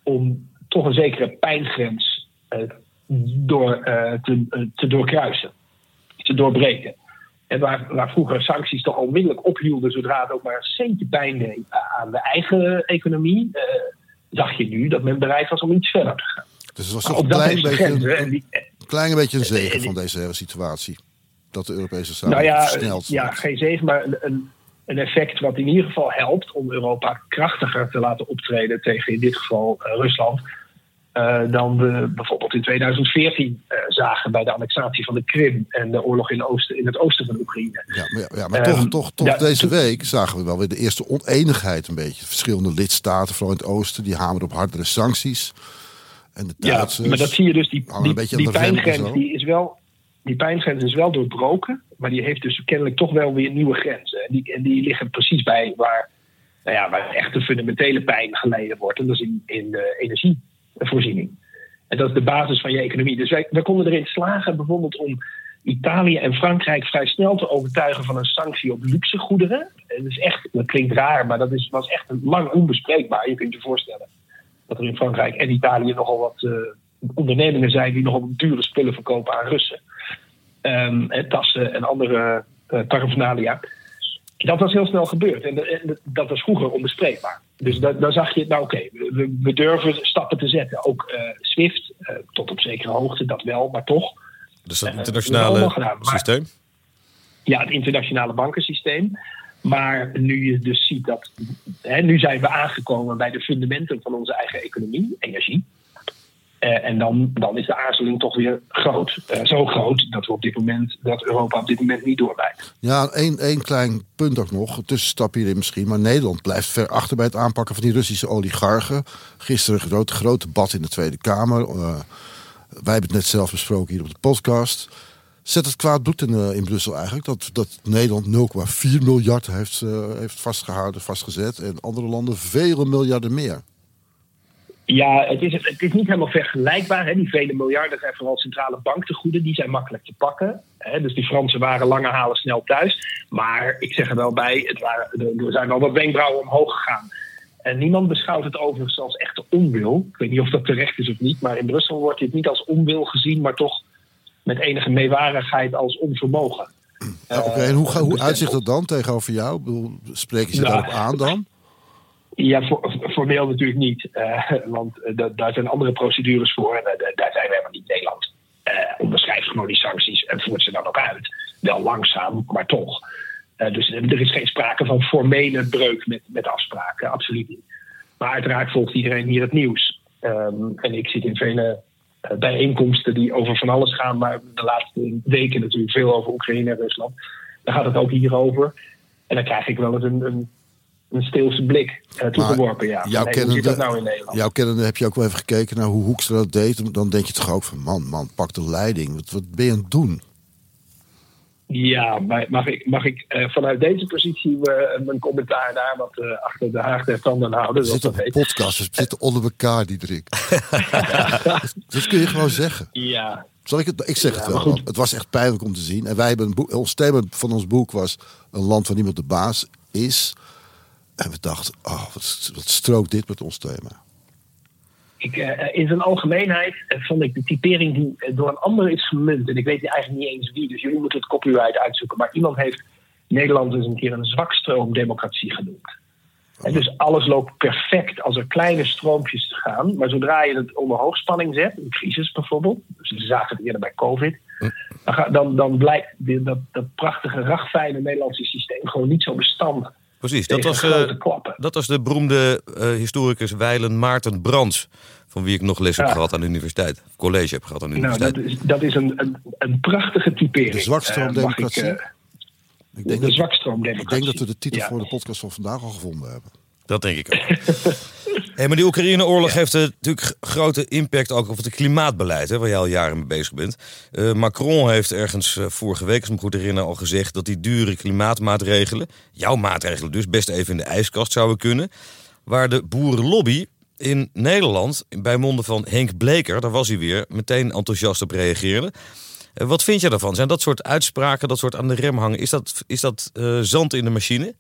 om toch een zekere pijngrens eh, door, eh, te, te doorkruisen, te doorbreken. En waar, waar vroeger sancties toch onmiddellijk ophielden zodra het ook maar een centje pijn deed aan de eigen economie, zag je nu dat men bereid was om iets verder te gaan. Dus het was toch een ook dat klein heeft beetje, grenzen. En een, die- klein beetje een zegen die- van deze hele situatie. Dat de Europese Nou samenleving ja, ja geen zegen, maar een, een, effect wat in ieder geval helpt om Europa krachtiger te laten optreden tegen in dit geval eh, Rusland. eh, dan we bijvoorbeeld in 2014 eh, zagen bij de annexatie van de Krim en de oorlog in, oosten, in het oosten van Oekraïne. Ja, maar, ja, ja, maar Ehm, toch, toch, toch ja, deze week zagen we wel weer de eerste oneenigheid een beetje. Verschillende lidstaten, vooral in het oosten, die hameren op hardere sancties. En de Ja, maar dat zie je dus. Die, die, pijngrens die is, wel, die pijngrens is wel doorbroken. Maar die heeft dus kennelijk toch wel weer nieuwe grenzen. En die, en die liggen precies bij waar, nou ja, waar echt de fundamentele pijn geleden wordt. En dat is in, in de energievoorziening. En dat is de basis van je economie. Dus wij, wij konden erin slagen bijvoorbeeld om Italië en Frankrijk vrij snel te overtuigen van een sanctie op luxe goederen. En dat, is echt, dat klinkt raar, maar dat is, was echt een lang onbespreekbaar. Je kunt je voorstellen dat er in Frankrijk en Italië nogal wat eh, ondernemingen zijn die nogal dure spullen verkopen aan Russen. Ehm, en tassen en andere eh paraphernalia. Dat was heel snel gebeurd en, en dat was vroeger onbespreekbaar. Dus da- dan zag je, nou oké, we, we durven stappen te zetten. Ook eh, SWIFT, eh, tot op zekere hoogte, dat wel, maar toch. Dus dat Eh, internationale allemaal gedaan, maar- systeem. Ja, het internationale bankensysteem. Maar nu je dus ziet dat. Hè, nu zijn we aangekomen bij de fundamenten van onze eigen economie, energie. Eh, en dan, dan is de aarzeling toch weer groot. Eh, zo groot dat, we op dit moment, dat Europa op dit moment niet doorbijt. Ja, één, één klein punt ook nog. Tussenstap hierin misschien. Maar Nederland blijft ver achter bij het aanpakken van die Russische oligarchen. Gisteren een groot, groot debat in de Tweede Kamer. Eh, wij hebben het net zelf besproken hier op de podcast. Zet het kwaad in, eh, in Brussel eigenlijk? Dat, dat Nederland 0,4 miljard heeft, eh, heeft vastgehouden, vastgezet. En andere landen vele miljarden meer. Ja, het is, het is niet helemaal vergelijkbaar. Hè. Die vele miljarden zijn vooral centrale banktegoeden. Die zijn makkelijk te pakken. Hè. Dus die Fransen waren lange halen snel thuis. Maar ik zeg er wel bij, het waren, er zijn wel wat wenkbrauwen omhoog gegaan. En niemand beschouwt het overigens als echte onwil. Ik weet niet of dat terecht is of niet. Maar in Brussel wordt dit niet als onwil gezien, maar toch met enige meewarigheid als onvermogen. Ja, Oké, en hoe, hoe dus uitzicht dat dan tegenover jou? Spreken ze Nou, daarop aan dan? Ja, formeel natuurlijk niet. eh, want eh, da- daar zijn andere procedures voor. En eh, daar zijn we helemaal niet Nederland. eh onderschrijft gewoon die sancties en voert ze dan ook uit. Wel langzaam, maar toch. Eh, dus er is geen sprake van formele breuk met, met afspraken. Absoluut niet. Maar uiteraard volgt iedereen hier het nieuws. Ehm, en ik zit in vele eh, bijeenkomsten die over van alles gaan. Maar de laatste weken natuurlijk veel over Oekraïne en Rusland. Dan gaat het ook hierover. En dan krijg ik wel eens een, een, een steelse blik eh, toegeworpen. Ja. jouw Nee, hoe zit dat kennende- nou in Nederland? Jouw kennende heb je ook wel even gekeken naar hoe Hoekstra dat deed. Dan denk je toch ook van, man, man, pak de leiding. Wat, wat ben je aan het doen? Ja, maar mag ik, mag ik eh, vanuit deze positie eh, mijn commentaar daar wat eh, achter de haag der tanden houden? Zoals zitten dat een podcast, we zitten onder elkaar, Diederik. dat kun je gewoon zeggen. Ja, Zal ik, het, ik zeg het Ja, wel. goed. Het was echt pijnlijk om te zien. En wij hebben een boek, ons thema van ons boek was een land waar niemand de baas is. En we dachten, oh, wat, wat strookt dit met ons thema? Ik, eh, in zijn algemeenheid eh, vond ik de typering die eh, door een ander is gemunt. En ik weet eigenlijk niet eens wie, dus jullie moeten het copyright uitzoeken. Maar iemand heeft Nederland eens een keer een zwakstroomdemocratie genoemd. En dus alles loopt perfect als er kleine stroompjes gaan. Maar zodra je het onder hoogspanning zet, een crisis bijvoorbeeld, dus we zagen het eerder bij COVID, dan, dan, blijkt dat, dat prachtige, ragfijne Nederlandse systeem gewoon niet zo bestand. Precies, dat was, grote eh, dat was de beroemde eh, historicus Weilen Maarten Brands. Van wie ik nog les heb Ja. gehad aan de universiteit. Of college heb gehad aan de Nou, universiteit. dat is, dat is een, een, een prachtige typering. De zwakstroomdemocratie? Eh, ik, Ik de denk, dat, ik denk dat we de titel Ja. voor de podcast van vandaag al gevonden hebben. Dat denk ik ook. hey, maar die Oekraïne-oorlog heeft natuurlijk grote impact ook op het klimaatbeleid, hè, waar jij al jaren mee bezig bent. Eh, Macron heeft ergens eh, vorige week, als ik me goed herinner, al gezegd dat die dure klimaatmaatregelen, jouw maatregelen dus, best even in de ijskast zouden kunnen. waar de boerenlobby in Nederland, bij monden van Henk Bleker, daar was hij weer, meteen enthousiast op reageerde. Eh, wat vind je daarvan? Zijn dat soort uitspraken, dat soort aan de rem hangen, is dat, is dat zand in de machine?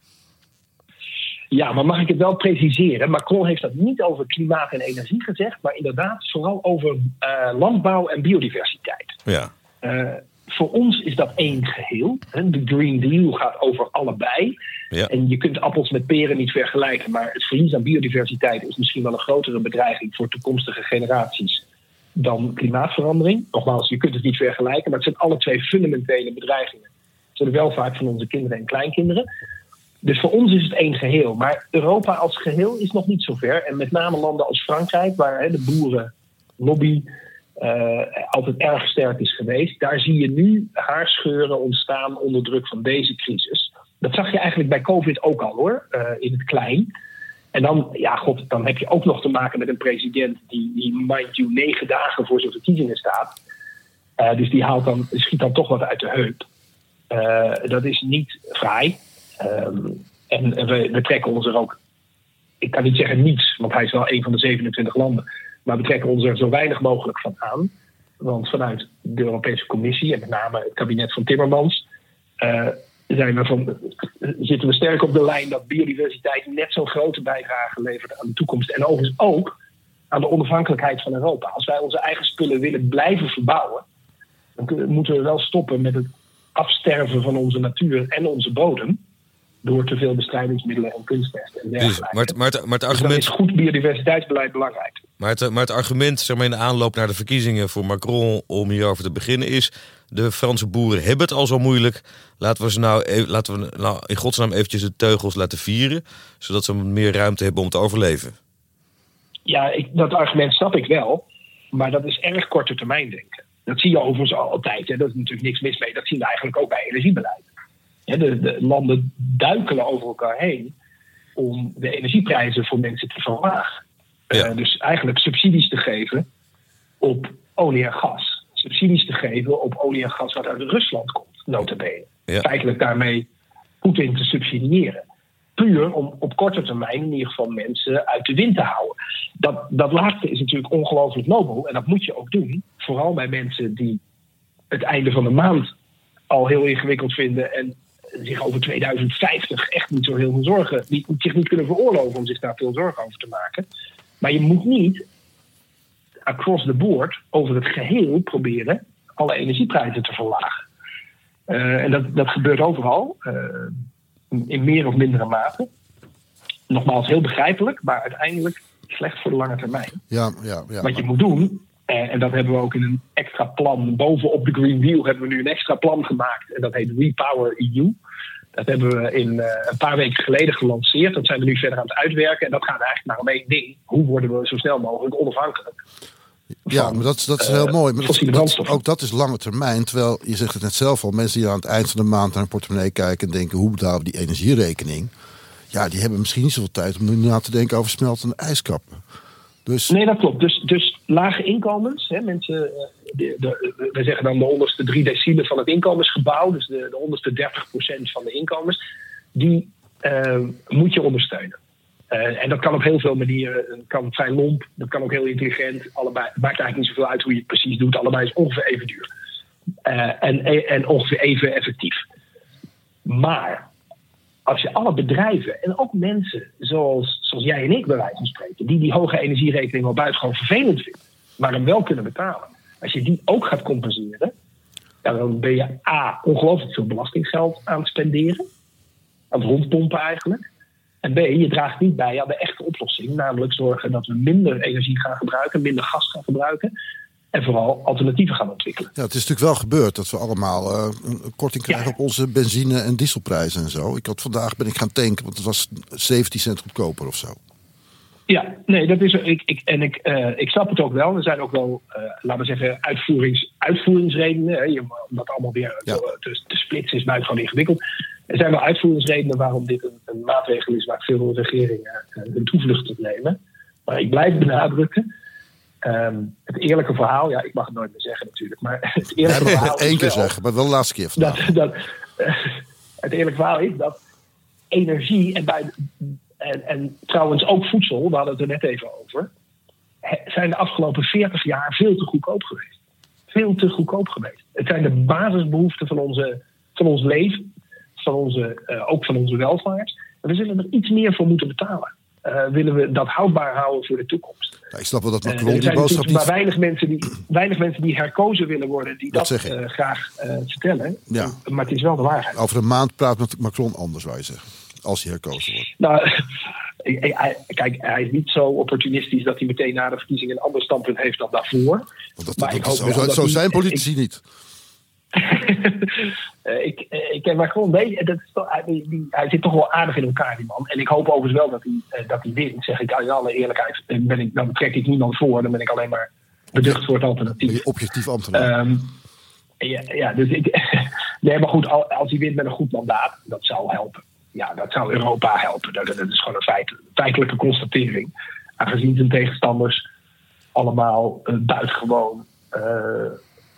Ja, maar mag ik het wel preciseren? Macron heeft dat niet over klimaat en energie gezegd, maar inderdaad vooral over eh, landbouw en biodiversiteit. Ja. Uh, voor ons is dat één geheel. De Green Deal gaat over allebei. Ja. En je kunt appels met peren niet vergelijken, maar het verlies aan biodiversiteit is misschien wel een grotere bedreiging voor toekomstige generaties dan klimaatverandering. Nogmaals, je kunt het niet vergelijken, maar het zijn alle twee fundamentele bedreigingen voor de welvaart van onze kinderen en kleinkinderen. Dus voor ons is het één geheel. Maar Europa als geheel is nog niet zo ver. En met name landen als Frankrijk, waar hè, de boerenlobby uh, altijd erg sterk is geweest, daar zie je nu haarscheuren ontstaan onder druk van deze crisis. Dat zag je eigenlijk bij COVID ook al hoor, uh, in het klein. En dan, ja, god, dan heb je ook nog te maken met een president die, die mind you, negen dagen voor zijn verkiezingen staat. Uh, dus die haalt dan, schiet dan toch wat uit de heup. dat is niet fraai. Um, en we, we, trekken ons er ook, ik kan niet zeggen niets, want hij is wel een van de 27 landen. Maar we trekken ons er zo weinig mogelijk van aan. Want vanuit de Europese Commissie en met name het kabinet van Timmermans. Uh, zijn we van, zitten we sterk op de lijn dat biodiversiteit net zo'n grote bijdrage levert aan de toekomst. En overigens ook aan de onafhankelijkheid van Europa. Als wij onze eigen spullen willen blijven verbouwen, dan moeten we wel stoppen met het afsterven van onze natuur en onze bodem door te veel bestrijdingsmiddelen en kunstmest en dergelijke. Dus, maar, het, maar, het, maar het Dus argument, dan is goed biodiversiteitsbeleid belangrijk. maar het, maar het argument zeg maar, in de aanloop naar de verkiezingen voor Macron om hierover te beginnen is... de Franse boeren hebben het al zo moeilijk. Laten we ze nou, e- laten we nou in godsnaam eventjes de teugels laten vieren... zodat ze meer ruimte hebben om te overleven. Ja, ik, dat argument snap ik wel. Maar dat is erg korte termijn denken. Dat zie je overigens altijd. Hè. Daar is natuurlijk niks mis mee. Dat zien we eigenlijk ook bij energiebeleid. Ja, de, de, landen duikelen over elkaar heen om de energieprijzen voor mensen te verlagen. Ja. Uh, dus eigenlijk subsidies te geven op olie en gas. Subsidies te geven op olie en gas wat uit Rusland komt, notabene. Ja. Feitelijk daarmee Poetin te subsidiëren. Puur om op korte termijn in ieder geval mensen uit de wind te houden. Dat, dat laatste is natuurlijk ongelooflijk nobel en dat moet je ook doen. Vooral bij mensen die het einde van de maand al heel ingewikkeld vinden en zich over 2050 echt niet zo heel veel zorgen, die zich niet kunnen veroorloven om zich daar veel zorgen over te maken. Maar je moet niet across the board over het geheel proberen alle energieprijzen te verlagen. Uh, en dat, dat gebeurt overal, uh, in meer of mindere mate. Nogmaals, heel begrijpelijk, maar uiteindelijk slecht voor de lange termijn. Ja, ja, ja. Wat je moet doen, en dat hebben we ook in een extra plan, bovenop de Green Deal hebben we nu een extra plan gemaakt. En dat heet Repower EU. Dat hebben we in, uh, een paar weken geleden gelanceerd. Dat zijn we nu verder aan het uitwerken. En dat gaat eigenlijk maar om één ding. Hoe worden we zo snel mogelijk onafhankelijk? Ja, maar dat, dat is heel uh, mooi. Maar dat, dat, ook dat is lange termijn. Terwijl, je zegt het net zelf al, mensen die aan het eind van de maand naar hun portemonnee kijken en denken, hoe betalen we die energierekening? Ja, die hebben misschien niet zoveel tijd om nu na te denken over smeltende ijskappen. Dus Nee, dat klopt. Dus, dus lage inkomens. Hè, mensen, eh, de, de, we zeggen dan de onderste drie decielen van het inkomensgebouw. Dus de, de onderste 30% van de inkomens. Die uh, moet je ondersteunen. Uh, en dat kan op heel veel manieren. Het kan vrij lomp, dat kan ook heel intelligent. Allebei, het maakt eigenlijk niet zoveel uit hoe je het precies doet. Allebei is ongeveer even duur. En, en ongeveer even effectief. Maar als je alle bedrijven en ook mensen zoals, zoals jij en ik bij wijze van spreken, die die hoge energierekening wel buitengewoon vervelend vinden, maar hem wel kunnen betalen. Als je die ook gaat compenseren, dan ben je A, ongelooflijk veel belastinggeld aan het spenderen. Aan het rondpompen eigenlijk. En B, je draagt niet bij aan de echte oplossing. Namelijk zorgen dat we minder energie gaan gebruiken, minder gas gaan gebruiken. En vooral alternatieven gaan ontwikkelen. Ja, het is natuurlijk wel gebeurd dat we allemaal uh, een korting krijgen Ja. op onze benzine- en dieselprijzen en zo. Ik had vandaag ben ik gaan tanken, want het was 17 cent goedkoper of zo. Ja, nee, dat is ik, ik, en ik, uh, ik snap het ook wel. Er zijn ook wel, uh, laten we zeggen, uitvoerings, uitvoeringsredenen. Hè, je, om dat allemaal weer Ja. te, te splitsen is buitengewoon ingewikkeld. Er zijn wel uitvoeringsredenen waarom dit een, een maatregel is waar veel regeringen hun toevlucht tot nemen. Maar ik blijf benadrukken. Um, het eerlijke verhaal, ja, ik mag het nooit meer zeggen natuurlijk, maar het eerlijke verhaal. Eén keer zeggen, maar wel de laatste keer dat, dat, uh, het eerlijke verhaal is dat energie en bij en, en trouwens ook voedsel, we hadden het er net even over, zijn de afgelopen 40 jaar veel te goedkoop geweest. Veel te goedkoop geweest. Het zijn de basisbehoeften van, onze, van ons leven, van onze, eh, ook van onze welvaart. En we zullen er iets meer voor moeten betalen. Eh, willen we dat houdbaar houden voor de toekomst. Ja, ik snap wel dat Eh, Macron er die boodschap maar weinig mensen, die, weinig mensen die herkozen willen worden, die Dat eh, graag eh, vertellen. Ja. Maar het is wel de waarheid. Over een maand praat met Macron anders, zou je zeggen. Als hij herkozen wordt. Nou, kijk, hij is niet zo opportunistisch dat hij meteen na de verkiezingen een ander standpunt heeft dan daarvoor. Want dat, Maar dat- ik hoop zo, zo, dat zo hij- zijn politici niet. Eh, ik, eh, ik ken Macron, weet, dat is toch, hij, die- die- hij zit toch wel aardig in elkaar, die man. En ik hoop overigens wel dat hij, eh, dat hij wint. Zeg ik in alle eerlijkheid. Ben ik, dan trek ik niemand voor, dan ben ik alleen maar beducht voor het alternatief. je objectief ambtenaar. Ehm, ja, ja, dus ik. nee, maar goed, al- als hij wint met een goed mandaat, dat zou helpen. Ja, dat zou Europa helpen. Dat, dat is gewoon een feit, feitelijke constatering. Aangezien zijn tegenstanders allemaal eh, buitengewoon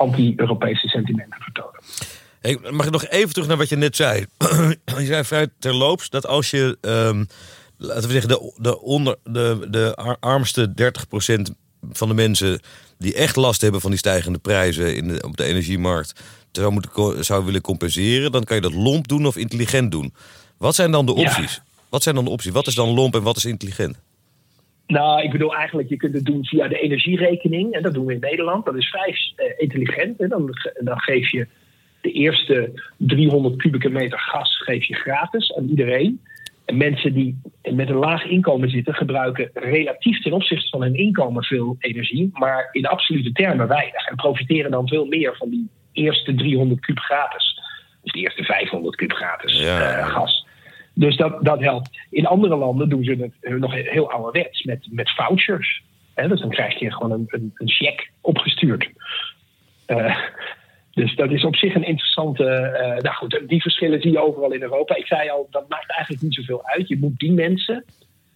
anti-Europese sentimenten vertonen. Hey, mag ik nog even terug naar wat je net zei? je zei vrij terloops dat als je, ehm, laten we zeggen, de, de, onder, de, de ar- armste 30% van de mensen die echt last hebben van die stijgende prijzen in de, op de energiemarkt zou, moeten, zou willen compenseren, dan kan je dat lomp doen of intelligent doen. Wat zijn dan de Ja. opties? Wat zijn dan de opties? Wat is dan lomp en wat is intelligent? Nou, ik bedoel eigenlijk, je kunt het doen via de energierekening. En dat doen we in Nederland. Dat is vrij eh, intelligent. Hè. Dan, dan geef je de eerste 300 kubieke meter gas geef je gratis aan iedereen. En mensen die met een laag inkomen zitten, gebruiken relatief ten opzichte van hun inkomen veel energie, maar in absolute termen weinig. En profiteren dan veel meer van die eerste 300 kub gratis. Dus die eerste 500 kub gratis Ja. eh, gas. Dus dat, dat helpt. In andere landen doen ze het eh, nog heel ouderwets met, met vouchers. Hè, dus dan krijg je gewoon een, een, cheque opgestuurd. Eh, dus dat is op zich een interessante. eh, nou goed, die verschillen zie je overal in Europa. Ik zei al, dat maakt eigenlijk niet zoveel uit. Je moet die mensen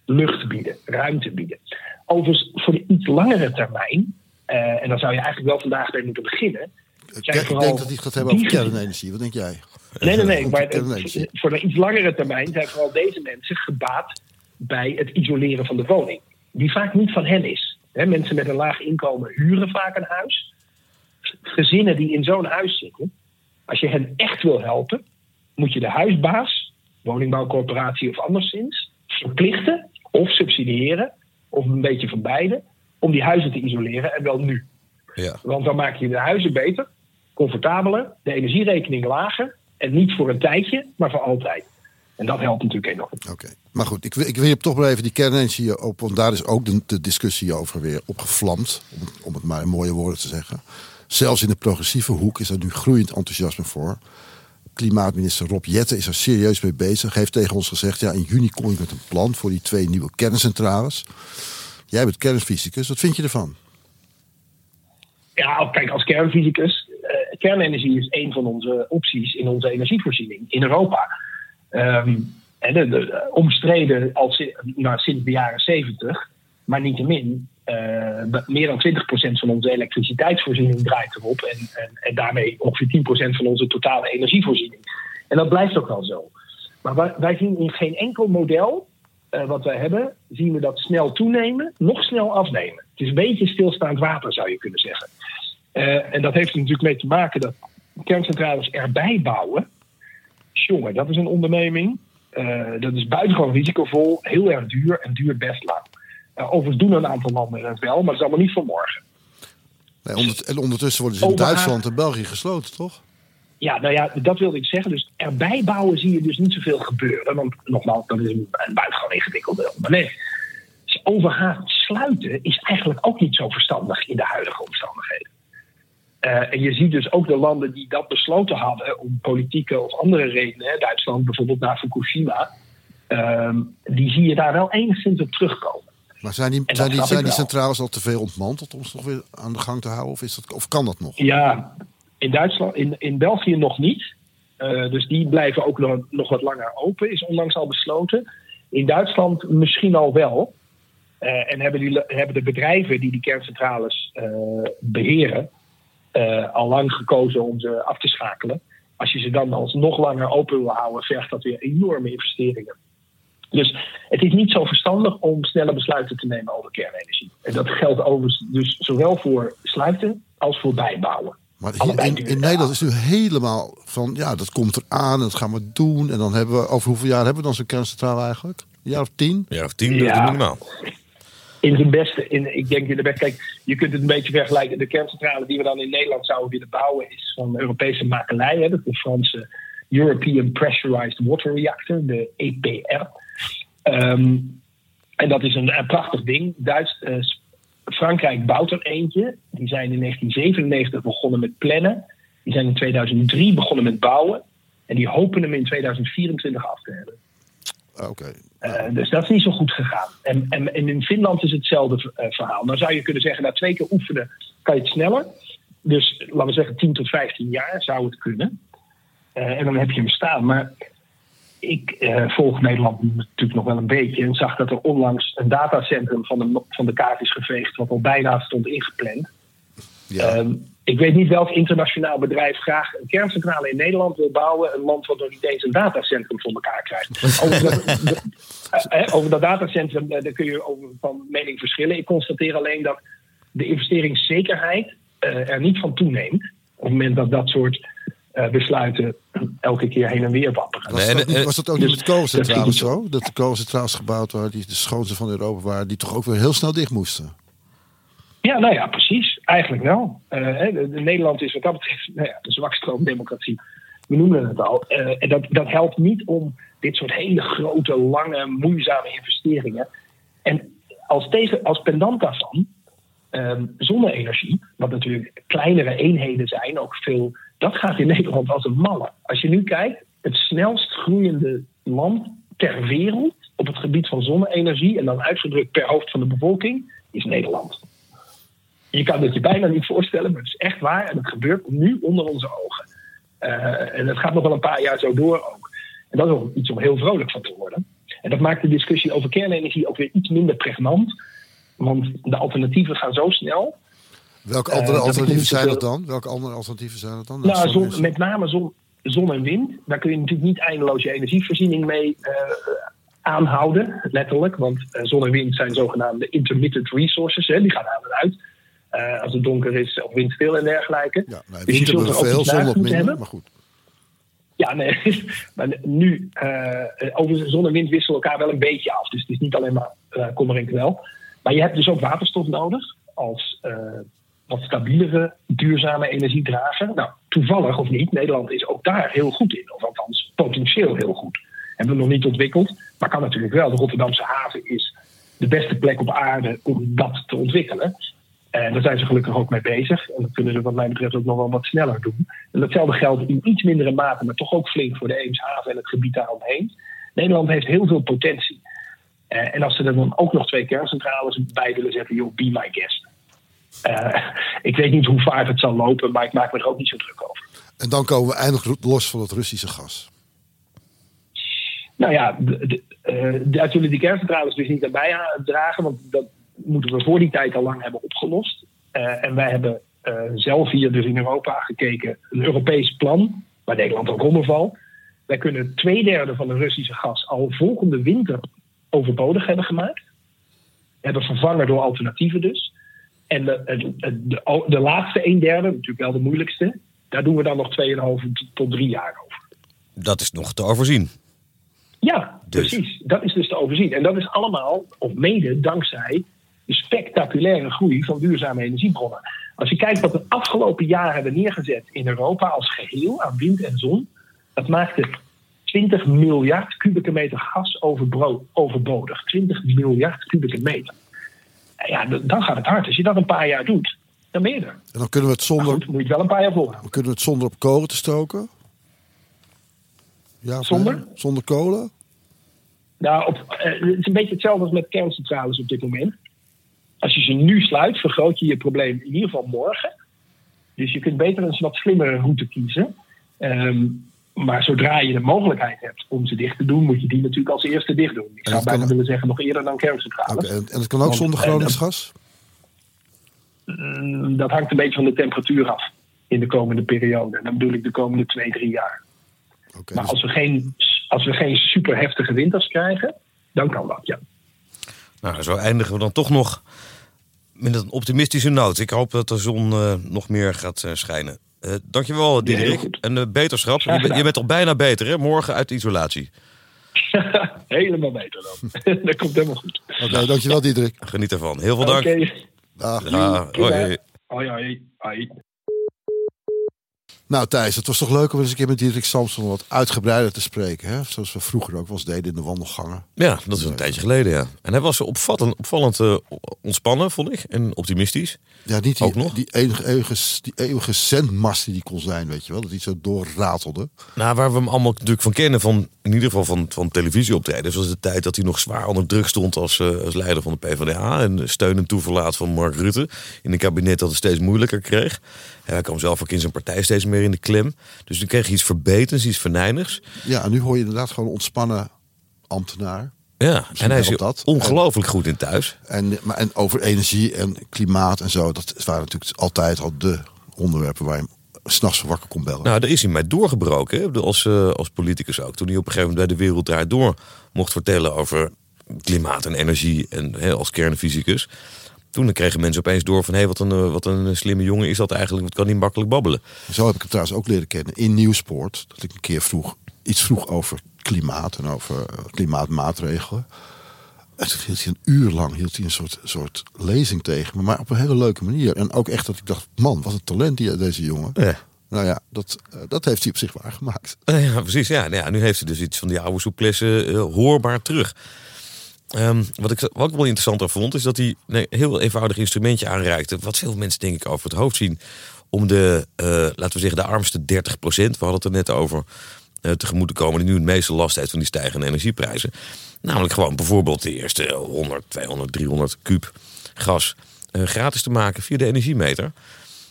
lucht bieden, ruimte bieden. Overigens, voor de iets langere termijn, en dan zou je eigenlijk wel vandaag mee moeten beginnen. Ik denk dat hij het gaat hebben over die- kernenergie. Wat denk jij? Nee, nee, nee. Maar voor een iets langere termijn zijn vooral deze mensen gebaat bij het isoleren van de woning. Die vaak niet van hen is. Hè, mensen met een laag inkomen huren vaak een huis. Gezinnen die in zo'n huis zitten, als je hen echt wil helpen, moet je de huisbaas, woningbouwcorporatie of anderszins, verplichten of subsidiëren, of een beetje van beide, om die huizen te isoleren en wel nu. Ja. Want dan maak je de huizen beter, comfortabeler, de energierekening lager. En niet voor een tijdje, maar voor altijd. En dat helpt natuurlijk enorm. Oké, maar goed, ik, wil- ik wil je toch maar even die kernenergie op, want daar is ook de, de discussie over weer opgevlamd, om, om het maar in mooie woorden te zeggen. Zelfs in de progressieve hoek is er nu groeiend enthousiasme voor. Klimaatminister Rob Jetten is er serieus mee bezig. Heeft tegen ons gezegd, ja, in juni kom ik met een plan voor die twee nieuwe kerncentrales. Jij bent kernfysicus, wat vind je ervan? Ja, kijk, als kernfysicus, kernenergie is een van onze opties in onze energievoorziening in Europa. Ehm, en de, de- de- omstreden al si- nou, sinds de jaren 70, maar niettemin, be- meer dan 20% van onze elektriciteitsvoorziening draait erop. En, en, en daarmee ongeveer 10% van onze totale energievoorziening. En dat blijft ook wel zo. Maar wij, wij zien in geen enkel model eh, wat wij hebben, zien we dat snel toenemen, nog snel afnemen. Het is een beetje stilstaand water, zou je kunnen zeggen. Eh, en dat heeft er natuurlijk mee te maken dat kerncentrales erbij bouwen. Jongen, dat is een onderneming. Eh, dat is buitengewoon risicovol, heel erg duur en duurt best lang. Eh, overigens doen een aantal landen het wel, maar dat is allemaal niet voor morgen. Nee, en ondertussen worden ze in. Duitsland en België gesloten, toch? Ja, nou ja, dat wilde ik zeggen. Dus erbij bouwen zie je dus niet zoveel gebeuren. Want nogmaals, dat is een, een buitengewoon ingewikkelde onderneming. Dus overhaast sluiten is eigenlijk ook niet zo verstandig in de huidige omstandigheden. Eh, en je ziet dus ook de landen die dat besloten hadden om politieke of andere redenen, hè, Duitsland bijvoorbeeld na Fukushima, ehm, die zie je daar wel enigszins op terugkomen. Maar zijn die, zijn zijn centrales al te veel ontmanteld om ze nog weer aan de gang te houden? Of, is dat, of kan dat nog? Ja, in Duitsland, in, in België nog niet. Eh, dus die blijven ook nog, nog wat langer open, is onlangs al besloten. In Duitsland misschien al wel. Eh, en hebben, die, hebben de bedrijven die die kerncentrales eh, beheren, eh, al lang gekozen om ze af te schakelen. Als je ze dan als nog langer open wil houden, vergt dat weer enorme investeringen. Dus het is niet zo verstandig om snelle besluiten te nemen over kernenergie. En dat geldt overigens dus zowel voor sluiten als voor bijbouwen. Maar hier in, Nederland is het nu helemaal van, ja, dat komt eraan en dat gaan we doen. En dan hebben we, over hoeveel jaar hebben we dan zo'n kerncentrale eigenlijk? Een jaar of tien? Ja, of tien, Ja. dat is minimaal. In zijn beste, in, ik denk in de beste, kijk, je kunt het een beetje vergelijken. De kerncentrale die we dan in Nederland zouden willen bouwen is van Europese makelij. Hè, dat is de Franse European Pressurized Water Reactor, de EPR. Ehm, en dat is een, prachtig ding. Duits, eh, bouwt er eentje. Die zijn in 1997 begonnen met plannen. Die zijn in 2003 begonnen met bouwen. En die hopen hem in 2024 af te hebben. Ah. Eh, dus dat is niet zo goed gegaan. En, en, en in Finland is hetzelfde eh, verhaal. Dan zou je kunnen zeggen, na twee keer oefenen kan je het sneller. Dus laten we zeggen 10 tot 15 jaar zou het kunnen. Eh, en dan heb je hem staan. Maar ik volg Nederland natuurlijk nog wel een beetje. En zag dat er onlangs een datacentrum van de, van de kaart is geveegd. Wat al bijna stond ingepland. Ja. Ehm, ik weet niet welk internationaal bedrijf graag een kerncentrale in Nederland wil bouwen. Een land wat nog niet eens een datacentrum voor elkaar krijgt. Over dat, de- eh, eh, over dat datacentrum eh, daar kun je over van mening verschillen. Ik constateer alleen dat de investeringszekerheid eh, er niet van toeneemt. Op het moment dat dat soort eh, besluiten elke keer heen en weer wapperen. was, Nee, dat, niet- was dat ook niet dus met kolencentrales zo? Dat de kolencentrales gebouwd waren, die de schoonste van Europa waren, die toch ook weer heel snel dicht moesten? Ja, nou ja, precies. Eigenlijk wel. Eh, Nederland is wat dat betreft nou ja, de zwakstroomdemocratie. We noemen het al. Eh, en dat, dat helpt niet om dit soort hele grote, lange, moeizame investeringen. En als, tegen, als pendant daarvan, ehm, zonne-energie, wat natuurlijk kleinere eenheden zijn, ook veel, dat gaat in Nederland als een malle. Als je nu kijkt, het snelst groeiende land ter wereld op het gebied van zonne-energie, en dan uitgedrukt per hoofd van de bevolking, is Nederland. Je kan het je bijna niet voorstellen, maar het is echt waar. En het gebeurt nu onder onze ogen. Eh, en het gaat nog wel een paar jaar zo door ook. En dat is ook iets om heel vrolijk van te worden. En dat maakt de discussie over kernenergie ook weer iets minder pregnant. Want de alternatieven gaan zo snel. Welke Eh, andere alternatieven zijn dat dan? Welke andere alternatieven zijn dat dan? Nou, zon, met name zon, zon en wind. Daar kun je natuurlijk niet eindeloos je energievoorziening mee eh, aanhouden, letterlijk. Want zon en wind zijn zogenaamde intermittent resources. Hè, die gaan aan en uit. Eh, als het donker is of windstil en dergelijke. Ja, nou, Dus je zult we er ook veel, zon wat minder, hebben. maar goed. Ja, nee. Maar nu, eh over zon en wind wisselen elkaar wel een beetje af. Dus het is niet alleen maar eh kommer en kwel. Maar je hebt dus ook waterstof nodig als wat stabielere, duurzame energiedrager. Nou, toevallig of niet, Nederland is ook daar heel goed in. Of althans, potentieel heel goed. Hebben we nog niet ontwikkeld, maar kan natuurlijk wel. De Rotterdamse haven is de beste plek op aarde om dat te ontwikkelen. En daar zijn ze gelukkig ook mee bezig. En dat kunnen ze wat mij betreft ook nog wel wat sneller doen. En datzelfde geldt in iets mindere mate, maar toch ook flink voor de Eemshaven en het gebied daaromheen. Nederland heeft heel veel potentie. Eh, en als ze er dan ook nog twee kerncentrales bij willen zetten, joh, be my guest. Eh, ik weet niet hoe vaart het zal lopen, maar ik maak me er ook niet zo druk over. En dan komen we eindelijk los van het Russische gas. Nou ja, de, de, eh, daar zullen die kerncentrales dus niet aan bijdragen, want dat moeten we voor die tijd al lang hebben opgelost. Eh, en wij hebben eh, zelf hier dus in Europa gekeken, een Europees plan, waar Nederland ook onder valt. Wij kunnen twee derde van de Russische gas al volgende winter overbodig hebben gemaakt. Hebben vervangen door alternatieven dus. En de, de, de, de laatste een derde, natuurlijk wel de moeilijkste, daar doen we dan nog 2,5 tot drie jaar over. Dat is nog te overzien. Ja, Dus. precies. Dat is dus te overzien. En dat is allemaal, of mede, dankzij de spectaculaire groei van duurzame energiebronnen. Als je kijkt wat we de afgelopen jaren hebben neergezet in Europa als geheel aan wind en zon, dat maakte 20 miljard kubieke meter gas overbodig. 20 miljard kubieke meter. Ja, dan gaat het hard. Als je dat een paar jaar doet, dan ben je er. En dan kunnen we het zonder, goed, moet je het wel een paar jaar volhouden. dan kunnen we het zonder op kolen te stoken. Ja, Zonder? nee? Zonder kolen? Nou, op, eh, het is een beetje hetzelfde als met kerncentrales op dit moment. Als je ze nu sluit, vergroot je je probleem in ieder geval morgen. Dus je kunt beter een wat slimmere route kiezen. Ehm, maar zodra je de mogelijkheid hebt om ze dicht te doen, moet je die natuurlijk als eerste dicht doen. Ik dat zou bijna kan- willen zeggen nog eerder dan kerncentrales. Oké, en, het kan ook Want, zonder eh, Gronings dat- gas? Mm, Dat hangt een beetje van de temperatuur af in de komende periode. En dan bedoel ik de komende twee, drie jaar. Oké, Maar dus- als we geen, als we geen super heftige winters krijgen, dan kan dat, ja. Nou, zo eindigen we dan toch nog met een optimistische noot. Ik hoop dat de zon eh, nog meer gaat eh, schijnen. Uh, dankjewel, Diederik. goed. en beterschap. Je, je bent al bijna beter, hè? Morgen uit de isolatie. Helemaal beter dan. dat komt helemaal goed. Oké, dankjewel Diederik. Geniet ervan. Heel veel Oké. dank. Dag. Ja, hoi. Hoi, hoi. Hoi. Nou Thijs, het was toch leuk om eens een keer met Diederik Samson wat uitgebreider te spreken. Hè? Zoals we vroeger ook wel eens deden in de wandelgangen. Ja, dat is een tijdje geleden, ja. En hij was opvallend, opvallend eh, ontspannen, vond ik. En optimistisch. Ja, niet die, Ook nog? die, enige, eeuwige, die eeuwige zendmast die die kon zijn, weet je wel. Dat hij zo doorratelde. Nou, waar we hem allemaal natuurlijk van kennen, van, in ieder geval van, van televisieoptredens, was de tijd dat hij nog zwaar onder druk stond als, eh, als leider van de PvdA. En steun en toeverlaat van Mark Rutte. In een kabinet dat het steeds moeilijker kreeg. En hij kwam zelf ook in zijn partij steeds meer in de klem. Dus toen kreeg hij iets verbetens, iets venijnigs. Ja, en nu hoor je inderdaad gewoon ontspannen ambtenaar. Ja, en hij is dat. ongelooflijk goed in thuis. En, maar, en over energie en klimaat en zo. Dat waren natuurlijk altijd al de onderwerpen waar je s'nachts wakker kon bellen. Nou, daar is hij mij doorgebroken, hè, als, eh, als politicus ook. Toen hij op een gegeven moment bij de Wereld Draait Door mocht vertellen over klimaat en energie en hè, als kernfysicus. Toen kregen mensen opeens door van, hé, wat, een, eh, wat een slimme jongen is dat eigenlijk. Wat kan hij makkelijk babbelen. Zo heb ik hem trouwens ook leren kennen in Nieuwsport. Dat ik een keer vroeg, iets vroeg over klimaat en over eh, klimaatmaatregelen. En toen hield hij een uur lang hield hij een soort, soort lezing tegen me, maar op een hele leuke manier. En ook echt dat ik dacht, man, wat een talent die, deze jongen. Ja. Nou ja, dat, eh, dat heeft hij op zich waargemaakt. Eh, Ja, precies. Ja, nou ja, nu heeft hij dus iets van die oude souplesse eh, hoorbaar terug. Ehm, wat, ik, wat ik wel interessanter vond, is dat hij een heel eenvoudig instrumentje aanreikte. Wat veel mensen denk ik over het hoofd zien. Om de, eh, laten we zeggen, de armste 30% we hadden het er net over, eh, tegemoet te komen. Die nu het meeste last heeft van die stijgende energieprijzen. Namelijk gewoon bijvoorbeeld de eerste 100, 200, 300 kuub gas eh, gratis te maken via de energiemeter.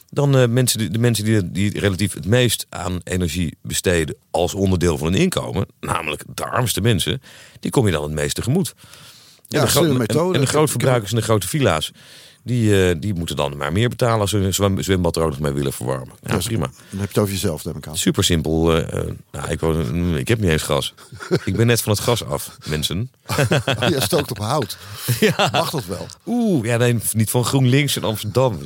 Dan mensen, de mensen die, die relatief het meest aan energie besteden als onderdeel van hun inkomen, namelijk de armste mensen, die kom je dan het meest tegemoet. Ja, en de, gro- slimme en- methode. en de Ik- grootverbruikers en de grote villa's, die, eh, die moeten dan maar meer betalen als ze hun zwem- zwembad er ook nog mee willen verwarmen. Ja, prima. Dan heb je het over jezelf, neem ik aan. Super simpel. eh, eh, nou, ik, woon- ik heb niet eens gas. ik ben net van het gas af, mensen. Je stookt op hout. Ja. Mag dat wel? Oeh, ja, nee, niet van GroenLinks in Amsterdam.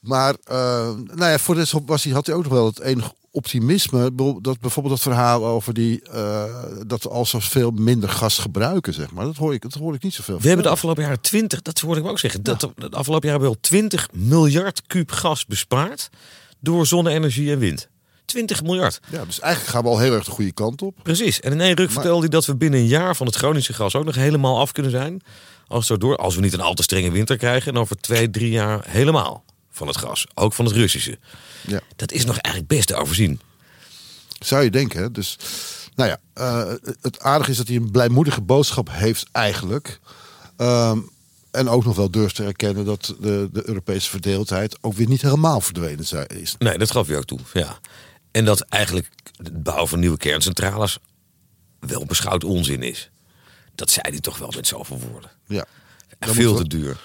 Maar nou ja, voor rest was hij, had hij ook nog wel het enige optimisme. Dat bijvoorbeeld dat verhaal over die, eh, dat we al zoveel minder gas gebruiken, zeg maar. Dat hoor ik, dat hoor ik niet zoveel. We hebben de afgelopen jaren 20, dat hoorde ik ook zeggen. Dat, de afgelopen jaren hebben we al 20 miljard kuub gas bespaard door zonne-energie en wind. 20 miljard. Ja, dus eigenlijk gaan we al heel erg de goede kant op. Precies. En in één ruk vertelde hij dat we binnen een jaar van het Groningse gas ook nog helemaal af kunnen zijn. Als, door, als we niet een al te strenge winter krijgen. En over twee, drie jaar helemaal van het gas. Ook van het Russische. Ja. Dat is nog eigenlijk best te overzien. Zou je denken. Hè? Dus, nou ja, eh, het aardige is dat hij een blijmoedige boodschap heeft eigenlijk. Ehm, en ook nog wel durft te erkennen dat de, de Europese verdeeldheid ook weer niet helemaal verdwenen is. Nee, dat gaf hij ook toe. Ja. En dat eigenlijk het bouwen van nieuwe kerncentrales wel beschouwd onzin is. Dat zei hij toch wel met zoveel woorden. Ja. Veel te duur.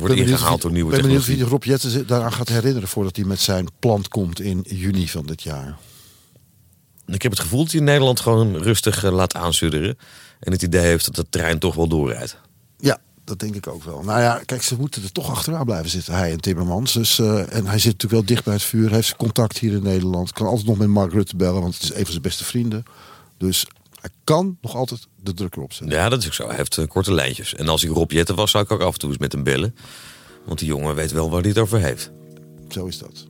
Ik Wordt ben benieuwd ingehaald door hij- nieuwe ben benieuwd of hij technologie. Rob Jetten daaraan gaat herinneren voordat hij met zijn plan komt in juni van dit jaar. Ik heb het gevoel dat hij in Nederland gewoon rustig eh, laat aansudderen. En het idee heeft dat de trein toch wel doorrijdt. Ja, dat denk ik ook wel. Nou ja, kijk, ze moeten er toch achteraan blijven zitten, hij en Timmermans. Dus, eh, en hij zit natuurlijk wel dicht bij het vuur, heeft zijn contact hier in Nederland. Kan altijd nog met Mark Rutte bellen, want het is een van zijn beste vrienden. Dus hij kan nog altijd de druk erop zetten. Ja, dat is ook zo. Hij heeft eh, korte lijntjes. En als ik Rob Jetten was, zou ik ook af en toe eens met hem bellen. Want die jongen weet wel waar hij het over heeft. Zo is dat.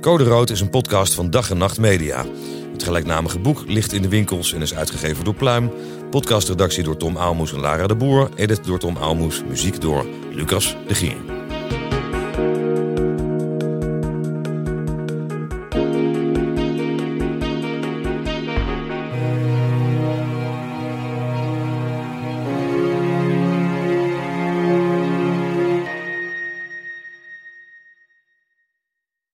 Code Rood is een podcast van Dag en Nacht Media. Het gelijknamige boek ligt in de winkels en is uitgegeven door Pluim. Podcastredactie door Tom Aalmoes en Lara de Boer. Edit door Tom Aalmoes. Muziek door Lucas de Gier.